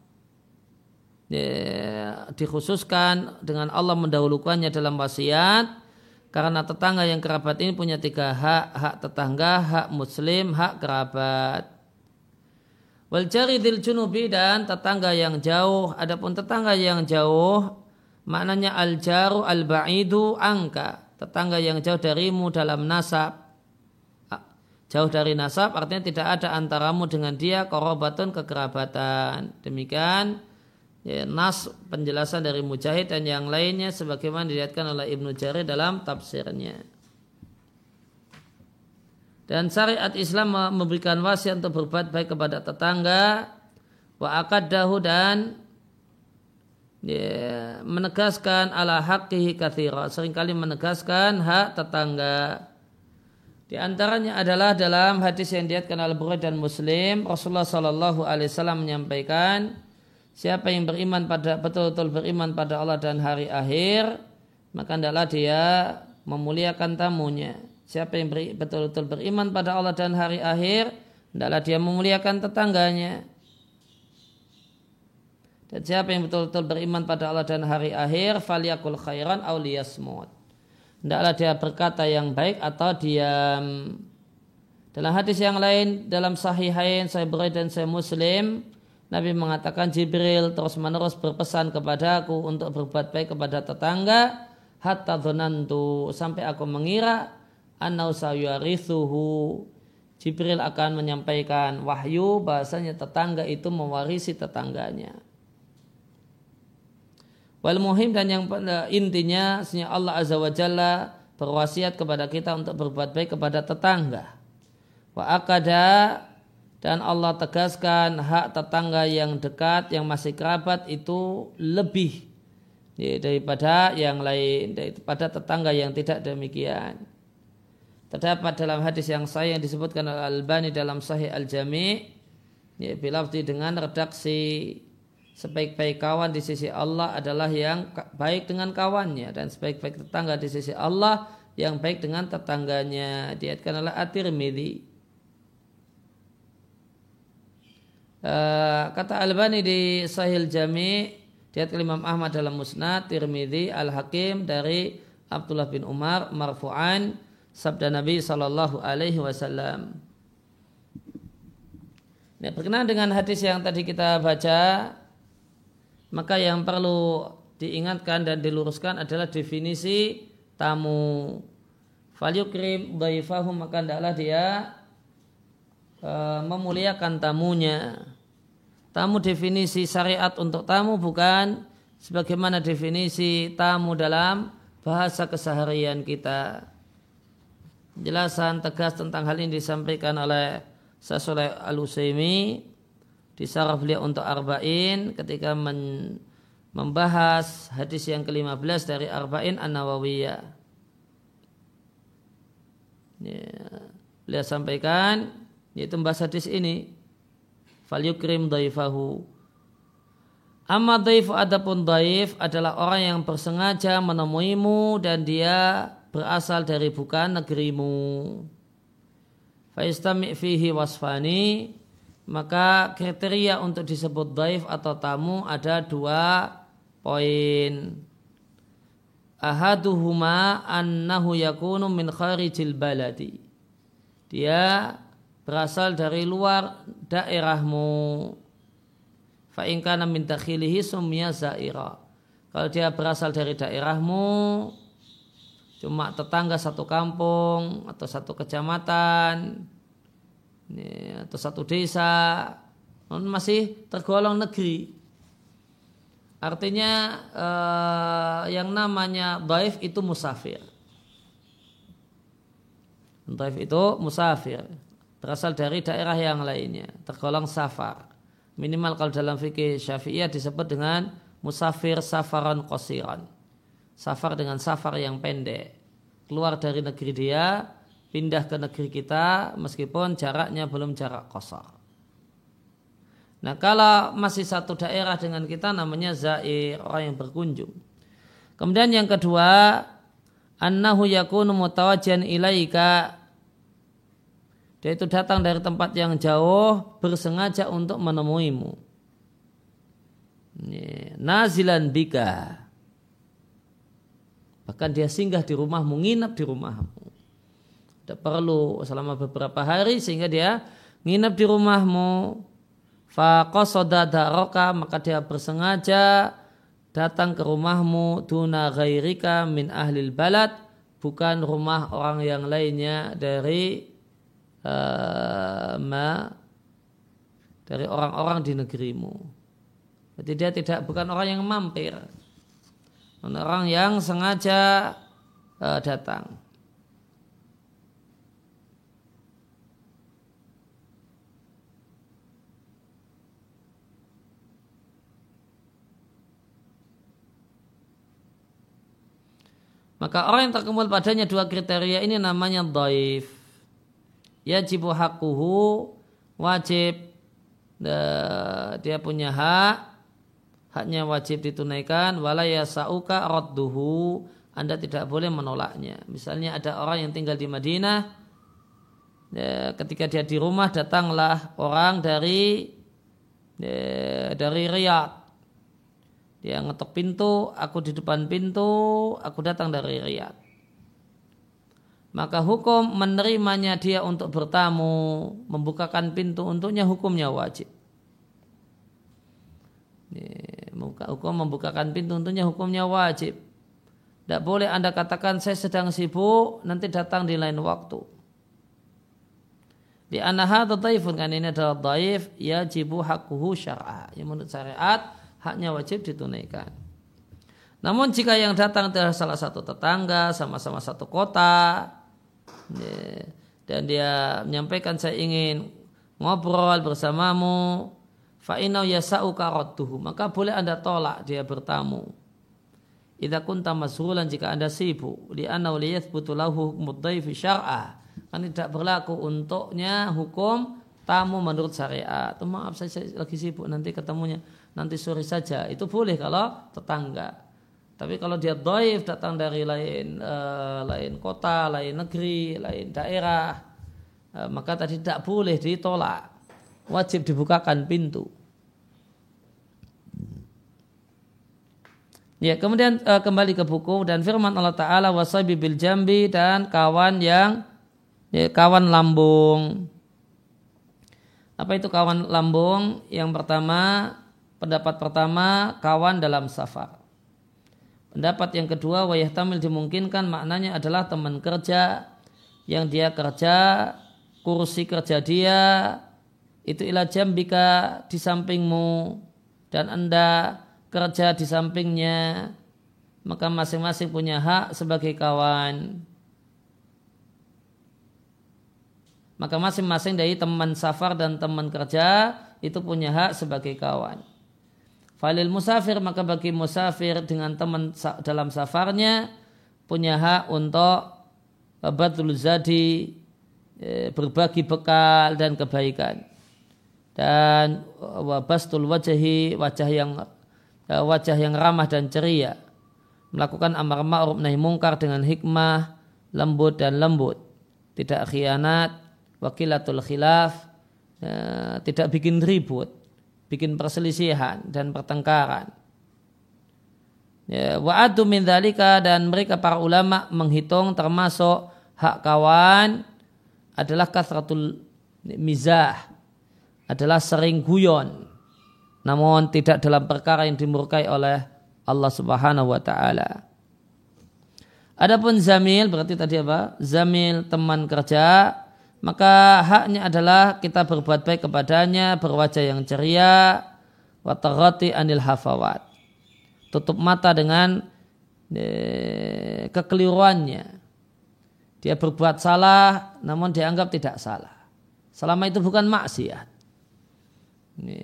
ya, dikhususkan dengan Allah mendahulukannya dalam wasiat karena tetangga yang kerabat ini punya tiga hak hak tetangga hak muslim hak kerabat wal jaridil junubi dan tetangga yang jauh adapun tetangga yang jauh maknanya al jaru al ba'idu angka tetangga yang jauh darimu dalam nasab Jauh dari nasab artinya tidak ada antaramu dengan dia korobatun kekerabatan. Demikian ya, nas penjelasan dari Mujahid dan yang lainnya sebagaimana dilihatkan oleh Ibnu Jarir dalam tafsirnya. Dan syariat Islam memberikan wasiat untuk berbuat baik kepada tetangga wa akadahu dan ya, menegaskan ala haqqihi kathira sering kali menegaskan hak tetangga di antaranya adalah dalam hadis yang diatkan oleh Bukhari dan Muslim, Rasulullah Shallallahu Alaihi Wasallam menyampaikan, siapa yang beriman pada betul-betul beriman pada Allah dan hari akhir, maka adalah dia memuliakan tamunya. Siapa yang betul-betul beriman pada Allah dan hari akhir, adalah dia memuliakan tetangganya. Dan siapa yang betul-betul beriman pada Allah dan hari akhir, faliyakul khairan awliyasmud hendaklah dia berkata yang baik atau diam. Dalam hadis yang lain dalam sahihain saya Bukhari dan saya Muslim Nabi mengatakan Jibril terus menerus berpesan kepadaku untuk berbuat baik kepada tetangga hatta dhonantu sampai aku mengira annau sayuarithuhu Jibril akan menyampaikan wahyu bahasanya tetangga itu mewarisi tetangganya. Wal muhim dan yang intinya sebenarnya Allah Azza wa Jalla berwasiat kepada kita untuk berbuat baik kepada tetangga. Wa akada dan Allah tegaskan hak tetangga yang dekat yang masih kerabat itu lebih daripada yang lain daripada tetangga yang tidak demikian. Terdapat dalam hadis yang saya yang disebutkan oleh Al-Albani dalam Sahih Al-Jami' ya, bilafdi dengan redaksi sebaik-baik kawan di sisi Allah adalah yang baik dengan kawannya. Dan sebaik-baik tetangga di sisi Allah yang baik dengan tetangganya. Diatkan oleh At-Tirmidzi uh, kata Albani di Sahil Jami diat Imam Ahmad dalam Musnad Tirmidzi Al-Hakim dari Abdullah bin Umar marfu'an sabda Nabi sallallahu alaihi wasallam. Nah, berkenaan dengan hadis yang tadi kita baca maka yang perlu diingatkan dan diluruskan adalah definisi tamu. Falyukrim dhaifahu maka hendaklah dia e, memuliakan tamunya. Tamu definisi syariat untuk tamu bukan sebagaimana definisi tamu dalam bahasa keseharian kita. Jelasan tegas tentang hal ini disampaikan oleh Sasoleh Al-Usaimi di saraf beliau untuk arba'in ketika men, membahas hadis yang ke-15 dari arba'in an-nawawiyah. Ya, beliau sampaikan yaitu membahas hadis ini fal yukrim daifahu Amma daif adapun daif adalah orang yang bersengaja menemuimu dan dia berasal dari bukan negerimu. Faistami fihi wasfani maka kriteria untuk disebut daif atau tamu ada dua poin. Ahaduhuma annahu yakunu min kharijil baladi. Dia berasal dari luar daerahmu. Fa in kana min dakhilihi summiya zaira. Kalau dia berasal dari daerahmu cuma tetangga satu kampung atau satu kecamatan ini, atau satu desa masih tergolong negeri. Artinya eh, yang namanya daif itu musafir. Daif itu musafir. Berasal dari daerah yang lainnya. Tergolong safar. Minimal kalau dalam fikih syafi'iyah disebut dengan musafir safaran kosiran. Safar dengan safar yang pendek. Keluar dari negeri dia pindah ke negeri kita meskipun jaraknya belum jarak kosor. Nah kalau masih satu daerah dengan kita namanya zair, orang yang berkunjung. Kemudian yang kedua, annahu yakunu mutawajian ilaika dia itu datang dari tempat yang jauh bersengaja untuk menemuimu. Nazilan bika. Bahkan dia singgah di rumahmu, nginap di rumahmu. Tidak perlu selama beberapa hari sehingga dia nginap di rumahmu. Faqasada roka maka dia bersengaja datang ke rumahmu tuna ghairika min ahlil balad bukan rumah orang yang lainnya dari uh, ma dari orang-orang di negerimu. Jadi dia tidak bukan orang yang mampir. Orang yang sengaja uh, datang. Maka orang yang terkumpul padanya dua kriteria ini namanya daif. Yajibu hakuhu wajib dia punya hak haknya wajib ditunaikan walaya sauka radduhu anda tidak boleh menolaknya misalnya ada orang yang tinggal di Madinah ya, ketika dia di rumah datanglah orang dari ya, dari Riyadh dia ngetok pintu, aku di depan pintu, aku datang dari Riyadh. Maka hukum menerimanya dia untuk bertamu, membukakan pintu untuknya hukumnya wajib. Hukum membukakan pintu untuknya hukumnya wajib. Tidak boleh anda katakan saya sedang sibuk, nanti datang di lain waktu. Di anaha taifun kan ini adalah daif, ya jibu hakuhu syar'a. Yang menurut syariat, haknya wajib ditunaikan. Namun jika yang datang adalah salah satu tetangga, sama-sama satu kota, ya, dan dia menyampaikan saya ingin ngobrol bersamamu, fa'inau yasa'u karotuhu, maka boleh anda tolak dia bertamu. Idza kunta mashulan jika anda sibuk, li annahu liyathbutu lahu hukmud syar'ah. Kan tidak berlaku untuknya hukum tamu menurut syariat. Maaf saya, saya lagi sibuk nanti ketemunya nanti sore saja. Itu boleh kalau tetangga. Tapi kalau dia doif datang dari lain uh, lain kota, lain negeri, lain daerah, uh, maka tadi tidak boleh ditolak. Wajib dibukakan pintu. Ya, kemudian uh, kembali ke buku dan firman Allah Taala wasabi bil jambi dan kawan yang ya, kawan lambung. Apa itu kawan lambung? Yang pertama, pendapat pertama kawan dalam safar. Pendapat yang kedua, wayah tamil dimungkinkan maknanya adalah teman kerja yang dia kerja, kursi kerja dia, itu ilah jambika di sampingmu dan anda kerja di sampingnya, maka masing-masing punya hak sebagai kawan. Maka masing-masing dari teman safar dan teman kerja itu punya hak sebagai kawan. Falil musafir maka bagi musafir dengan teman dalam safarnya punya hak untuk batul zadi e, berbagi bekal dan kebaikan. Dan wabastul wajahi wajah yang wajah yang ramah dan ceria. Melakukan amar ma'ruf nahi mungkar dengan hikmah lembut dan lembut. Tidak khianat wakilatul khilaf tidak bikin ribut, bikin perselisihan dan pertengkaran. Ya, wa'adu min dhalika dan mereka para ulama menghitung termasuk hak kawan adalah kasratul mizah adalah sering guyon namun tidak dalam perkara yang dimurkai oleh Allah Subhanahu wa taala. Adapun zamil berarti tadi apa? Zamil teman kerja maka haknya adalah kita berbuat baik kepadanya, berwajah yang ceria, watarati anil hafawat. Tutup mata dengan e, kekeliruannya. Dia berbuat salah, namun dianggap tidak salah. Selama itu bukan maksiat. Ini,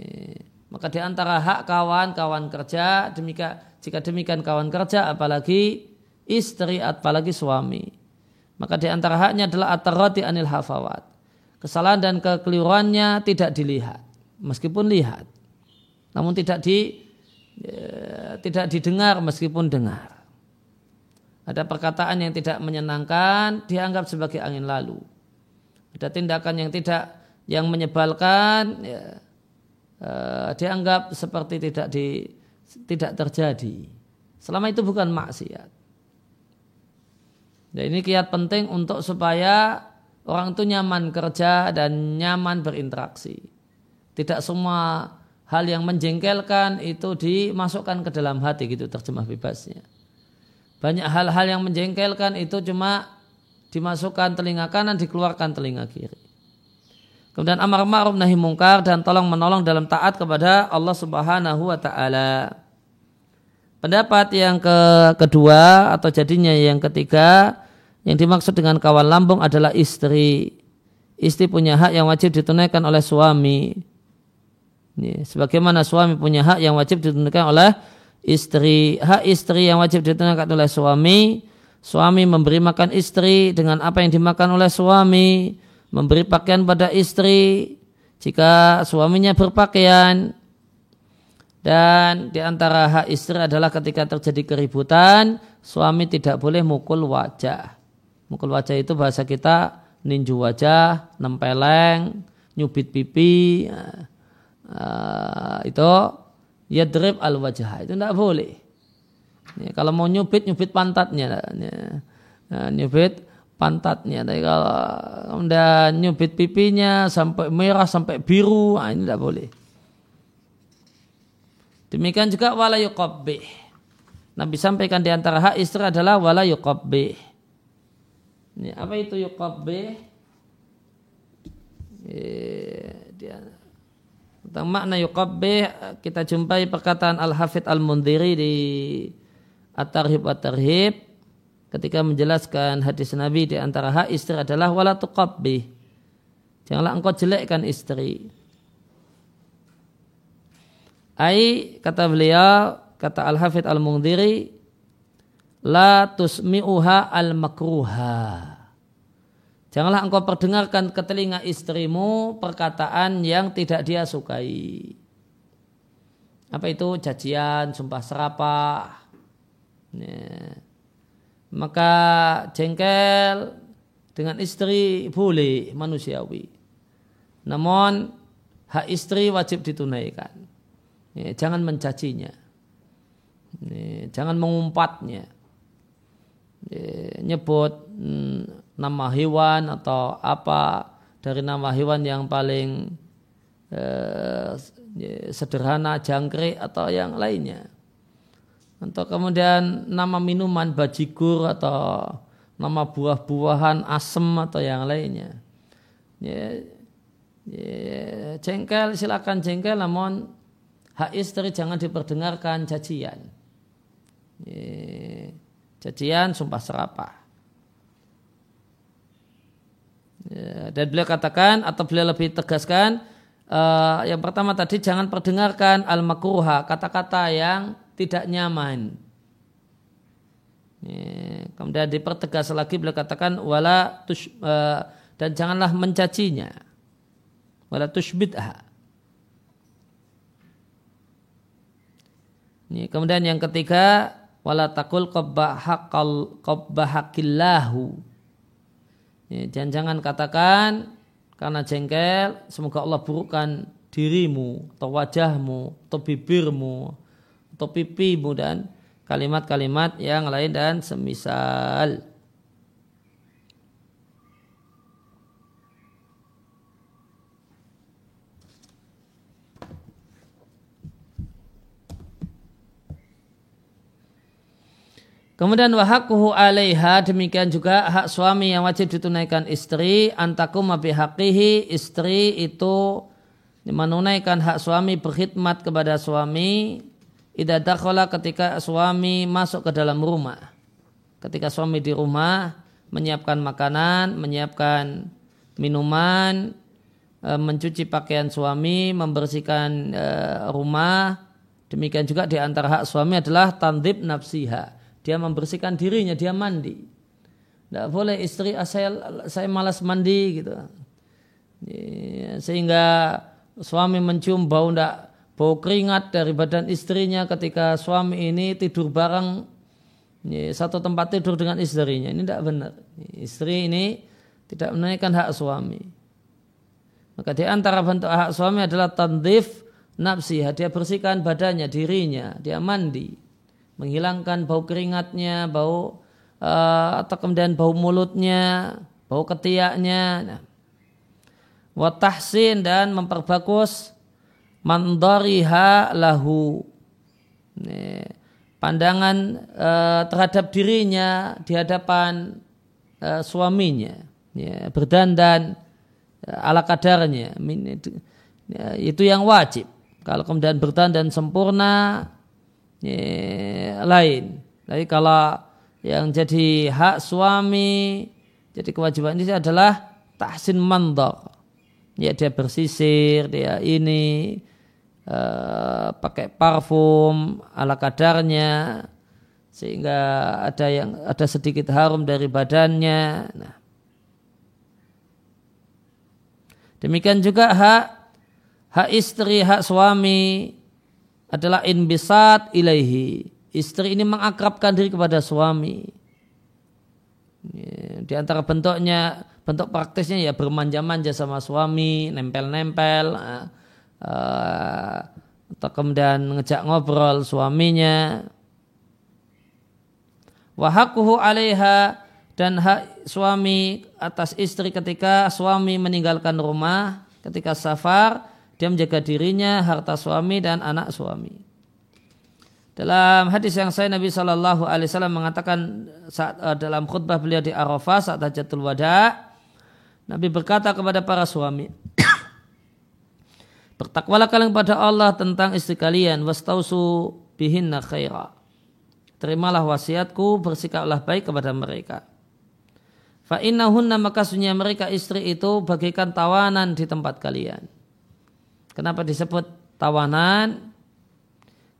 maka di antara hak kawan, kawan kerja, demikian, jika demikian kawan kerja, apalagi istri, apalagi suami maka di antara haknya adalah atarati anil hafawat. Kesalahan dan kekeliruannya tidak dilihat, meskipun lihat. Namun tidak di ya, tidak didengar meskipun dengar. Ada perkataan yang tidak menyenangkan dianggap sebagai angin lalu. Ada tindakan yang tidak yang menyebalkan ya, uh, dianggap seperti tidak di tidak terjadi. Selama itu bukan maksiat. Dan ini kiat penting untuk supaya orang itu nyaman kerja dan nyaman berinteraksi. Tidak semua hal yang menjengkelkan itu dimasukkan ke dalam hati gitu terjemah bebasnya. Banyak hal-hal yang menjengkelkan itu cuma dimasukkan telinga kanan, dikeluarkan telinga kiri. Kemudian amar ma'ruf nahi mungkar dan tolong menolong dalam taat kepada Allah Subhanahu wa taala. Pendapat yang ke kedua atau jadinya yang ketiga yang dimaksud dengan kawan lambung adalah istri. Istri punya hak yang wajib ditunaikan oleh suami. Ini, sebagaimana suami punya hak yang wajib ditunaikan oleh istri. Hak istri yang wajib ditunaikan oleh suami. Suami memberi makan istri dengan apa yang dimakan oleh suami. Memberi pakaian pada istri. Jika suaminya berpakaian, dan di antara hak istri adalah ketika terjadi keributan, suami tidak boleh mukul wajah. Mukul wajah itu bahasa kita ninju wajah, nempeleng, nyubit pipi, uh, itu drip al wajah itu tidak boleh. Ya, kalau mau nyubit nyubit pantatnya, ya, nyubit pantatnya. Tapi kalau kemudian nyubit pipinya sampai merah sampai biru, nah, ini tidak boleh. Demikian juga wala yuqabbih. Nabi sampaikan di antara hak istri adalah wala yuqabbih. Ini apa itu yuqabbih? Dia tentang makna yuqabbih kita jumpai perkataan Al-Hafidh Al-Mundiri di At-Tarhib At-Tarhib ketika menjelaskan hadis Nabi di antara hak istri adalah wala tuqabbih. Janganlah engkau jelekkan istri. Ai kata beliau, kata Al-Hafidh Al-Mungdiri, la tusmi'uha al-makruha. Janganlah engkau perdengarkan ke telinga istrimu perkataan yang tidak dia sukai. Apa itu? Cacian, sumpah serapah. Ya. Maka jengkel dengan istri boleh manusiawi. Namun hak istri wajib ditunaikan. Ya, jangan mencacinya. Ya, jangan mengumpatnya. Ya, nyebut hmm, nama hewan atau apa dari nama hewan yang paling eh, ya, sederhana, jangkrik atau yang lainnya. Atau kemudian nama minuman bajigur atau nama buah-buahan asem atau yang lainnya. Ya, ya, jengkel silakan jengkel namun hak istri jangan diperdengarkan cacian. Cacian sumpah serapah. Ya, dan beliau katakan atau beliau lebih tegaskan uh, yang pertama tadi jangan perdengarkan al makruha kata-kata yang tidak nyaman. Ya, kemudian dipertegas lagi beliau katakan wala tush, uh, dan janganlah mencacinya. Wala tushbidha kemudian yang ketiga wala takul qabbahakillahu. Jangan jangan katakan karena jengkel semoga Allah burukkan dirimu atau wajahmu atau bibirmu atau pipimu dan kalimat-kalimat yang lain dan semisal. Kemudian wahakuhu alaiha demikian juga hak suami yang wajib ditunaikan istri antakum bihaqihi istri itu menunaikan hak suami berkhidmat kepada suami idza dakhala ketika suami masuk ke dalam rumah. Ketika suami di rumah menyiapkan makanan, menyiapkan minuman, e, mencuci pakaian suami, membersihkan e, rumah. Demikian juga di antara hak suami adalah tandib nafsiha dia membersihkan dirinya, dia mandi. Tidak boleh istri ah, saya, saya malas mandi gitu. Sehingga suami mencium bau tidak bau keringat dari badan istrinya ketika suami ini tidur bareng. Ini satu tempat tidur dengan istrinya. Ini tidak benar. Istri ini tidak menunaikan hak suami. Maka di antara bentuk hak suami adalah tandif nafsi dia bersihkan badannya dirinya. Dia mandi menghilangkan bau keringatnya bau uh, atau kemudian bau mulutnya bau ketiaknya. Nah. watahsin dan memperbagus mandariha lahu. Pandangan uh, terhadap dirinya di hadapan uh, suaminya. Ya, berdandan uh, ala kadarnya. Itu, ya, itu yang wajib. Kalau kemudian berdandan sempurna ya, lain tapi kalau yang jadi hak suami jadi kewajiban ini adalah tahsin mandor ya dia bersisir dia ini uh, pakai parfum ala kadarnya sehingga ada yang ada sedikit harum dari badannya. Nah. Demikian juga hak hak istri, hak suami adalah inbisat ilaihi. Istri ini mengakrabkan diri kepada suami. Ya, di antara bentuknya, bentuk praktisnya ya bermanja-manja sama suami, nempel-nempel. Nah uh, atau kemudian ngejak ngobrol suaminya wahakuhu alaiha dan hak suami atas istri ketika suami meninggalkan rumah ketika safar dia menjaga dirinya harta suami dan anak suami dalam hadis yang saya Nabi Shallallahu Alaihi Wasallam mengatakan saat uh, dalam khutbah beliau di Arafah saat hajatul wada Nabi berkata kepada para suami Bertakwalah kalian kepada Allah tentang istri kalian. Wastausu bihinna khaira. Terimalah wasiatku, bersikaplah baik kepada mereka. Fa innahunna maka sunya mereka istri itu bagaikan tawanan di tempat kalian. Kenapa disebut tawanan?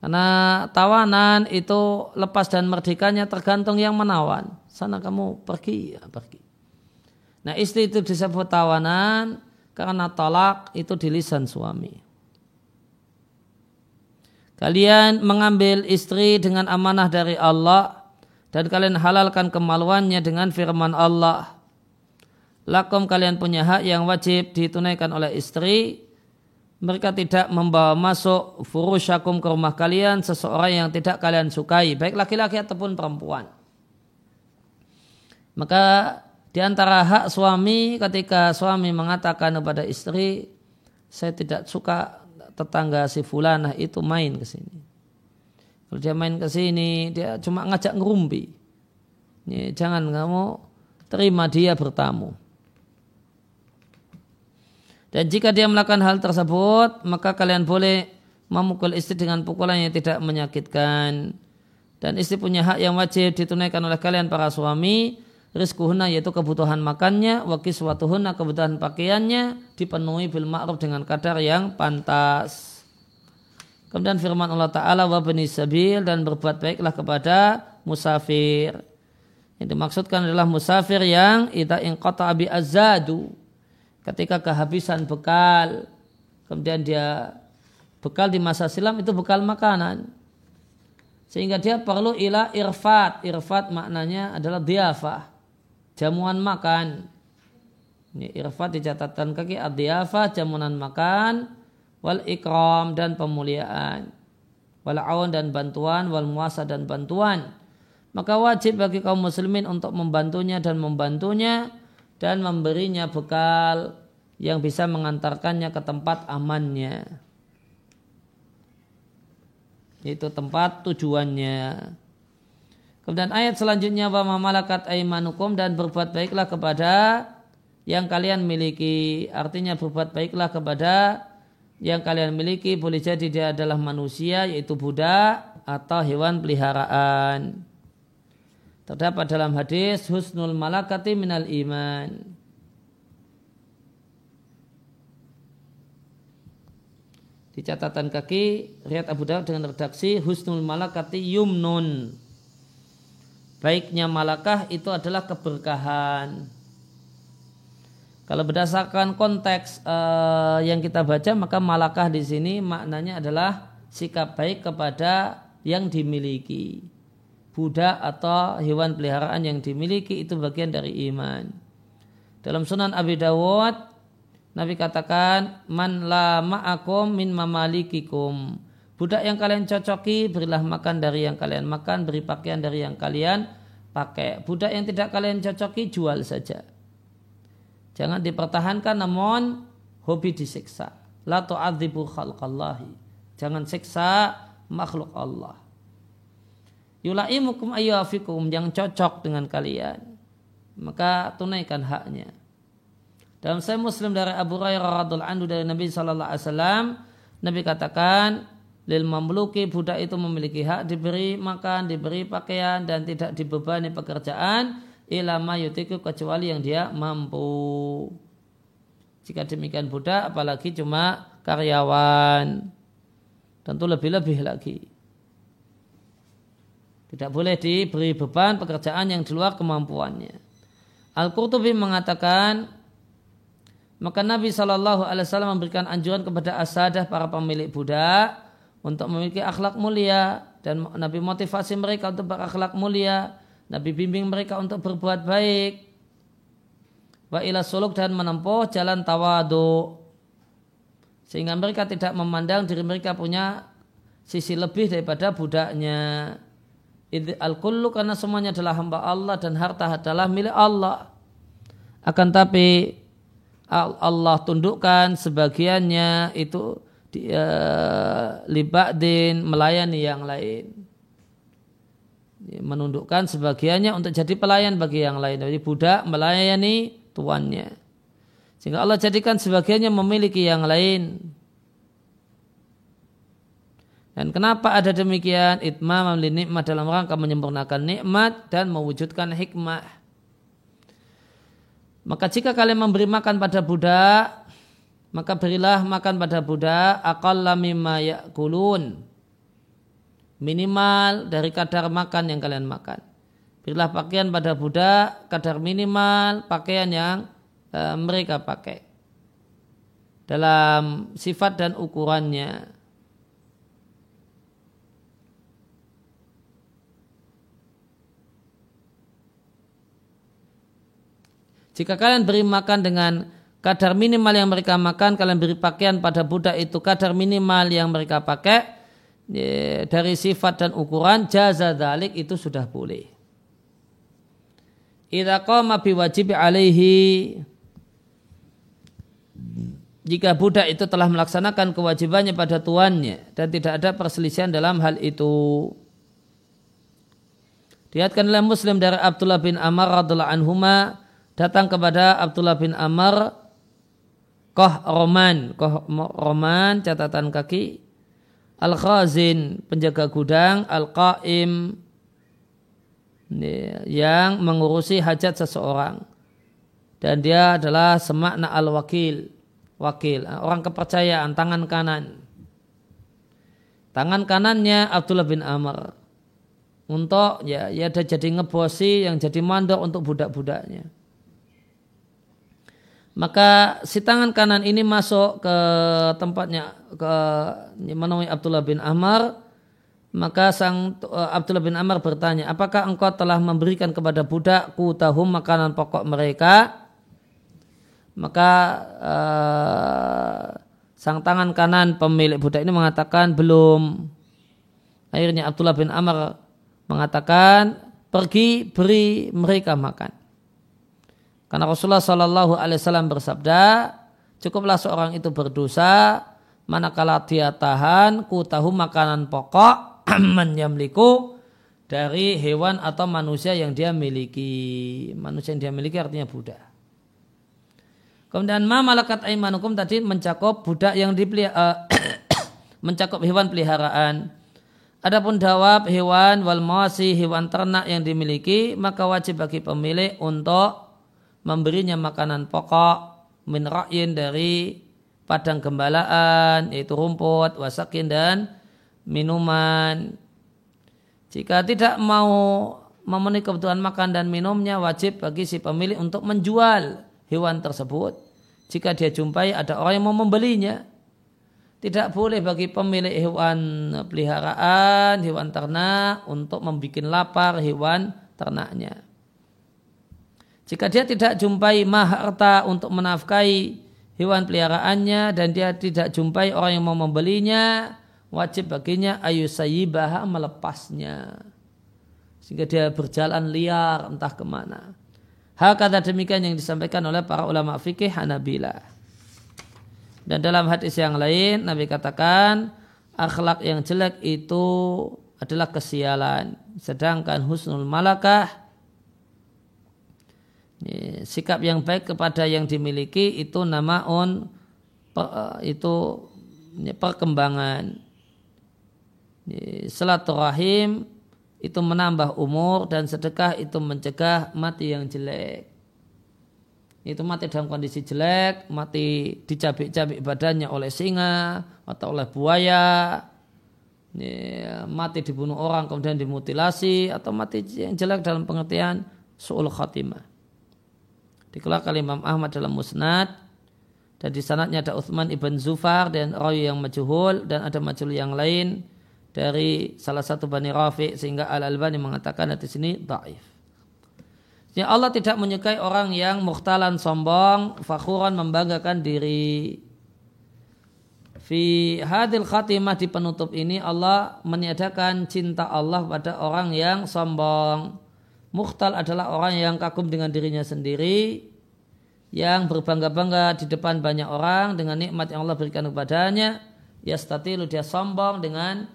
Karena tawanan itu lepas dan merdekanya tergantung yang menawan. Sana kamu pergi, ya pergi. Nah istri itu disebut tawanan karena talak itu di lisan suami. Kalian mengambil istri dengan amanah dari Allah dan kalian halalkan kemaluannya dengan firman Allah. Lakum kalian punya hak yang wajib ditunaikan oleh istri. Mereka tidak membawa masuk furusyakum ke rumah kalian seseorang yang tidak kalian sukai, baik laki-laki ataupun perempuan. Maka di antara hak suami ketika suami mengatakan kepada istri, saya tidak suka tetangga si fulanah itu main ke sini. Kalau dia main ke sini, dia cuma ngajak ngerumpi. Jangan kamu terima dia bertamu. Dan jika dia melakukan hal tersebut, maka kalian boleh memukul istri dengan pukulan yang tidak menyakitkan. Dan istri punya hak yang wajib ditunaikan oleh kalian para suami rizkuhuna yaitu kebutuhan makannya, wa kiswatuhuna kebutuhan pakaiannya dipenuhi bil ma'ruf dengan kadar yang pantas. Kemudian firman Allah Ta'ala wa bani sabil dan berbuat baiklah kepada musafir. Yang dimaksudkan adalah musafir yang ita inqata abi azadu. Ketika kehabisan bekal, kemudian dia bekal di masa silam itu bekal makanan. Sehingga dia perlu ila irfat. Irfat maknanya adalah diafah jamuan makan. Ini irfat di catatan kaki adiafa jamuan makan wal ikram dan pemuliaan wal aun dan bantuan wal muasa dan bantuan maka wajib bagi kaum muslimin untuk membantunya dan membantunya dan memberinya bekal yang bisa mengantarkannya ke tempat amannya itu tempat tujuannya Kemudian ayat selanjutnya wa malakat aimanukum dan berbuat baiklah kepada yang kalian miliki. Artinya berbuat baiklah kepada yang kalian miliki boleh jadi dia adalah manusia yaitu budak atau hewan peliharaan. Terdapat dalam hadis husnul malakati minal iman. Di catatan kaki Riyad Abu Dawud dengan redaksi husnul malakati yumnun baiknya malakah itu adalah keberkahan. Kalau berdasarkan konteks uh, yang kita baca maka malakah di sini maknanya adalah sikap baik kepada yang dimiliki. Budak atau hewan peliharaan yang dimiliki itu bagian dari iman. Dalam Sunan Abi Dawud Nabi katakan man la ma'akum min mamalikikum. Budak yang kalian cocoki berilah makan dari yang kalian makan, beri pakaian dari yang kalian pakai. Budak yang tidak kalian cocoki jual saja. Jangan dipertahankan namun hobi disiksa. La tu'adzibu khalqallahi. Jangan siksa makhluk Allah. Yula'imukum ayyafikum yang cocok dengan kalian. Maka tunaikan haknya. Dalam saya Muslim dari Abu Hurairah radhiallahu anhu dari Nabi sallallahu alaihi wasallam, Nabi katakan, lil mamluki budak itu memiliki hak diberi makan, diberi pakaian dan tidak dibebani pekerjaan ilama yutiku kecuali yang dia mampu. Jika demikian budak apalagi cuma karyawan. Tentu lebih-lebih lagi. Tidak boleh diberi beban pekerjaan yang di luar kemampuannya. Al-Qurtubi mengatakan, maka Nabi Shallallahu Alaihi Wasallam memberikan anjuran kepada asadah para pemilik budak untuk memiliki akhlak mulia dan Nabi motivasi mereka untuk berakhlak mulia. Nabi bimbing mereka untuk berbuat baik. Wa ila suluk dan menempuh jalan tawadu. Sehingga mereka tidak memandang diri mereka punya sisi lebih daripada budaknya al-kullu karena semuanya adalah hamba Allah dan harta adalah milik Allah. Akan tapi Allah tundukkan sebagiannya itu uh, libadin melayani yang lain. Menundukkan sebagiannya untuk jadi pelayan bagi yang lain. Jadi budak melayani tuannya. Sehingga Allah jadikan sebagiannya memiliki yang lain. Dan kenapa ada demikian? Itmam li nikmat dalam rangka menyempurnakan nikmat dan mewujudkan hikmah. Maka jika kalian memberi makan pada budak, maka berilah makan pada budak aqalla mimma ya'kulun. Minimal dari kadar makan yang kalian makan. Berilah pakaian pada budak kadar minimal pakaian yang uh, mereka pakai. Dalam sifat dan ukurannya. Jika kalian beri makan dengan kadar minimal yang mereka makan, kalian beri pakaian pada budak itu kadar minimal yang mereka pakai dari sifat dan ukuran jaza dalik itu sudah boleh. Idza qama biwajib alaihi jika budak itu telah melaksanakan kewajibannya pada tuannya dan tidak ada perselisihan dalam hal itu. Diatkan oleh Muslim dari Abdullah bin Amr radhiallahu anhuma datang kepada Abdullah bin Amr Koh Roman, Koh Roman catatan kaki, Al Khazin penjaga gudang, Al Qaim yang mengurusi hajat seseorang. Dan dia adalah semakna al wakil. Wakil orang kepercayaan tangan kanan. Tangan kanannya Abdullah bin Amr. Untuk ya ya ada jadi ngebosi yang jadi mandor untuk budak-budaknya maka si tangan kanan ini masuk ke tempatnya ke menemui Abdullah bin Amr. Maka sang uh, Abdullah bin Amr bertanya apakah engkau telah memberikan kepada budakku tahu makanan pokok mereka? Maka uh, sang tangan kanan pemilik budak ini mengatakan belum. Akhirnya Abdullah bin Amr mengatakan pergi beri mereka makan karena Rasulullah Shallallahu Alaihi Wasallam bersabda, cukuplah seorang itu berdosa manakala dia tahan ku tahu makanan pokok menyamliku dari hewan atau manusia yang dia miliki. Manusia yang dia miliki artinya budak. Kemudian ma malakat aimanukum tadi mencakup budak yang dipelihara, uh, mencakup hewan peliharaan. Adapun dawab hewan wal hewan ternak yang dimiliki maka wajib bagi pemilik untuk memberinya makanan pokok min ra'yin dari padang gembalaan yaitu rumput, wasakin dan minuman. Jika tidak mau memenuhi kebutuhan makan dan minumnya wajib bagi si pemilik untuk menjual hewan tersebut. Jika dia jumpai ada orang yang mau membelinya. tidak boleh bagi pemilik hewan peliharaan, hewan ternak untuk membuat lapar hewan ternaknya. Jika dia tidak jumpai maharta untuk menafkahi hewan peliharaannya dan dia tidak jumpai orang yang mau membelinya, wajib baginya ayu sayyibah melepasnya. Sehingga dia berjalan liar entah ke mana. Hal kata demikian yang disampaikan oleh para ulama fikih Hanabila. Dan dalam hadis yang lain Nabi katakan akhlak yang jelek itu adalah kesialan. Sedangkan husnul malakah sikap yang baik kepada yang dimiliki itu nama on itu perkembangan. Silaturahim itu menambah umur dan sedekah itu mencegah mati yang jelek itu mati dalam kondisi jelek, mati dicabik-cabik badannya oleh singa atau oleh buaya, ya, mati dibunuh orang kemudian dimutilasi atau mati yang jelek dalam pengertian su'ul khatimah. Dikeluarkan Imam Ahmad dalam musnad dan di sanatnya ada Uthman ibn Zufar dan rawi yang majhul dan ada majhul yang lain dari salah satu Bani Rafi sehingga Al-Albani mengatakan di sini dhaif. Ya Allah tidak menyukai orang yang muhtalan sombong, fakhuran membanggakan diri. Fi hadil khatimah di penutup ini Allah meniadakan cinta Allah pada orang yang sombong. Muhtal adalah orang yang kagum dengan dirinya sendiri, yang berbangga-bangga di depan banyak orang dengan nikmat yang Allah berikan kepadanya. Yastatilu dia sombong dengan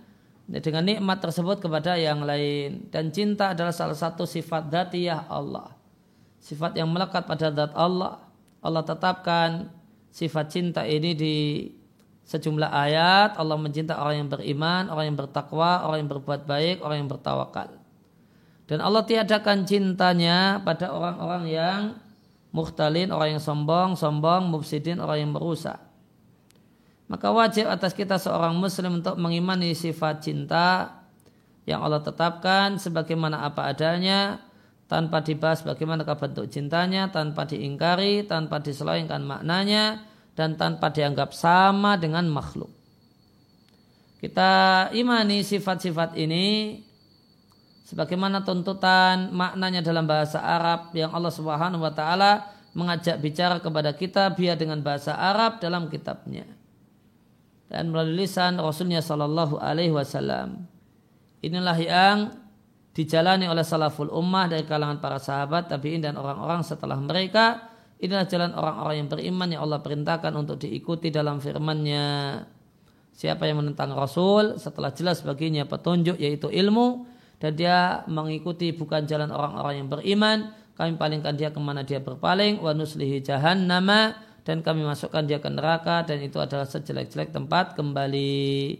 dengan nikmat tersebut kepada yang lain. Dan cinta adalah salah satu sifat datiyah Allah. Sifat yang melekat pada zat Allah. Allah tetapkan sifat cinta ini di sejumlah ayat. Allah mencinta orang yang beriman orang yang bertakwa orang yang berbuat baik orang yang bertawakal dan Allah tiadakan cintanya pada orang-orang yang muhtalin orang yang sombong sombong mufsidin orang yang merusak maka wajib atas kita seorang muslim untuk mengimani sifat cinta yang Allah tetapkan sebagaimana apa adanya tanpa dibahas bagaimana bentuk cintanya, tanpa diingkari, tanpa diselainkan maknanya, dan tanpa dianggap sama dengan makhluk. Kita imani sifat-sifat ini sebagaimana tuntutan maknanya dalam bahasa Arab yang Allah Subhanahu wa taala mengajak bicara kepada kita biar dengan bahasa Arab dalam kitabnya dan melalui lisan Rasulnya Shallallahu Alaihi Wasallam. Inilah yang dijalani oleh salaful ummah dari kalangan para sahabat, tabi'in dan orang-orang setelah mereka. Inilah jalan orang-orang yang beriman yang Allah perintahkan untuk diikuti dalam firman-Nya. Siapa yang menentang Rasul setelah jelas baginya petunjuk yaitu ilmu dan dia mengikuti bukan jalan orang-orang yang beriman, kami palingkan dia ke mana dia berpaling. Wa nuslihi jahannama. Dan kami masukkan dia ke neraka. Dan itu adalah sejelek-jelek tempat kembali.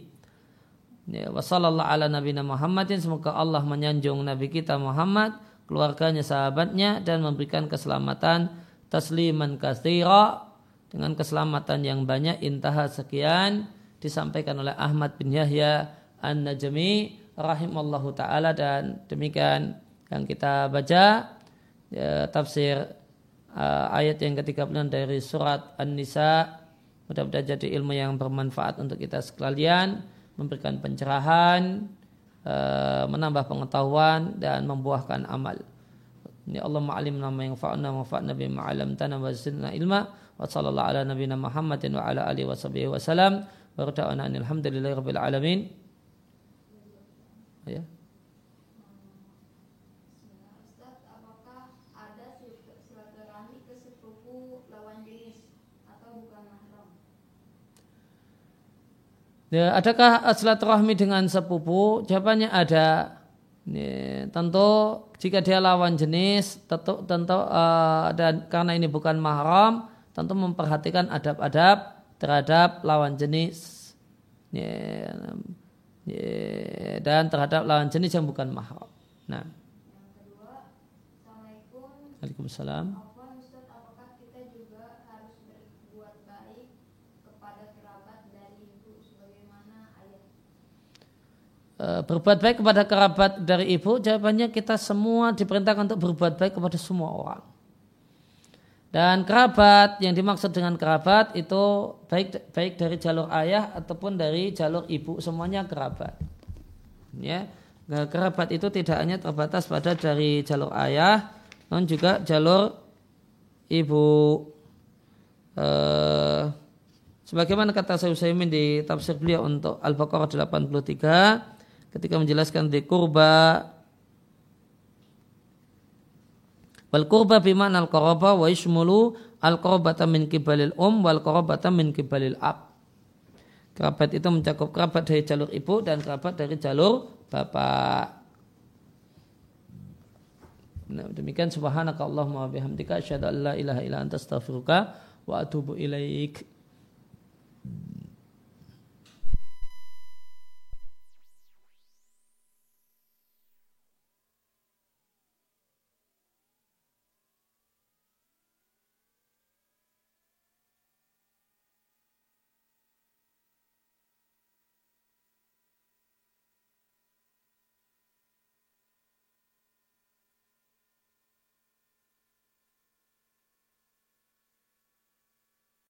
Ya, ala nabiyina Muhammadin. Semoga Allah menyanjung nabi kita Muhammad, keluarganya, sahabatnya dan memberikan keselamatan tasliman katsira. Dengan keselamatan yang banyak intaha sekian disampaikan oleh Ahmad bin Yahya An-Najmi rahimallahu taala dan demikian yang kita baca ya, tafsir uh, ayat yang ke-36 dari surat An-Nisa. Mudah-mudahan jadi ilmu yang bermanfaat untuk kita sekalian, memberikan pencerahan, uh, menambah pengetahuan dan membuahkan amal. Ya Allah ma'alim nama yang fa'na wa fa'na bima alam tanah wa zidna ilma wa sallallahu ala nabina Muhammadin wa ala alihi wa salam wa rada'ana alhamdulillahi rabbil alamin. Ya. Ya, adakah silaturahmi dengan sepupu? Jawabannya ada. Ya, tentu jika dia lawan jenis, tentu, tentu uh, dan karena ini bukan mahram, tentu memperhatikan adab-adab terhadap lawan jenis. Ya, ya, dan terhadap lawan jenis yang bukan mahram. Nah. Waalaikumsalam. Eh, berbuat baik kepada kerabat dari ibu, jawabannya kita semua diperintahkan untuk berbuat baik kepada semua orang. Dan kerabat yang dimaksud dengan kerabat itu baik baik dari jalur ayah ataupun dari jalur ibu semuanya kerabat. Ya, nah, kerabat itu tidak hanya terbatas pada dari jalur ayah, namun juga jalur ibu. Eh, sebagaimana kata saya Utsaimin di tafsir beliau untuk Al-Baqarah 83 ketika menjelaskan di kurba Wal qurba bimana al qaraba wa yashmulu al qarabata min kibalil um wal qarabata min kibalil ab. Kerabat itu mencakup kerabat dari jalur ibu dan kerabat dari jalur bapak. Nah, demikian subhanaka Allahumma wa bihamdika asyhadu an la ilaha illa anta astaghfiruka wa atubu ilaik.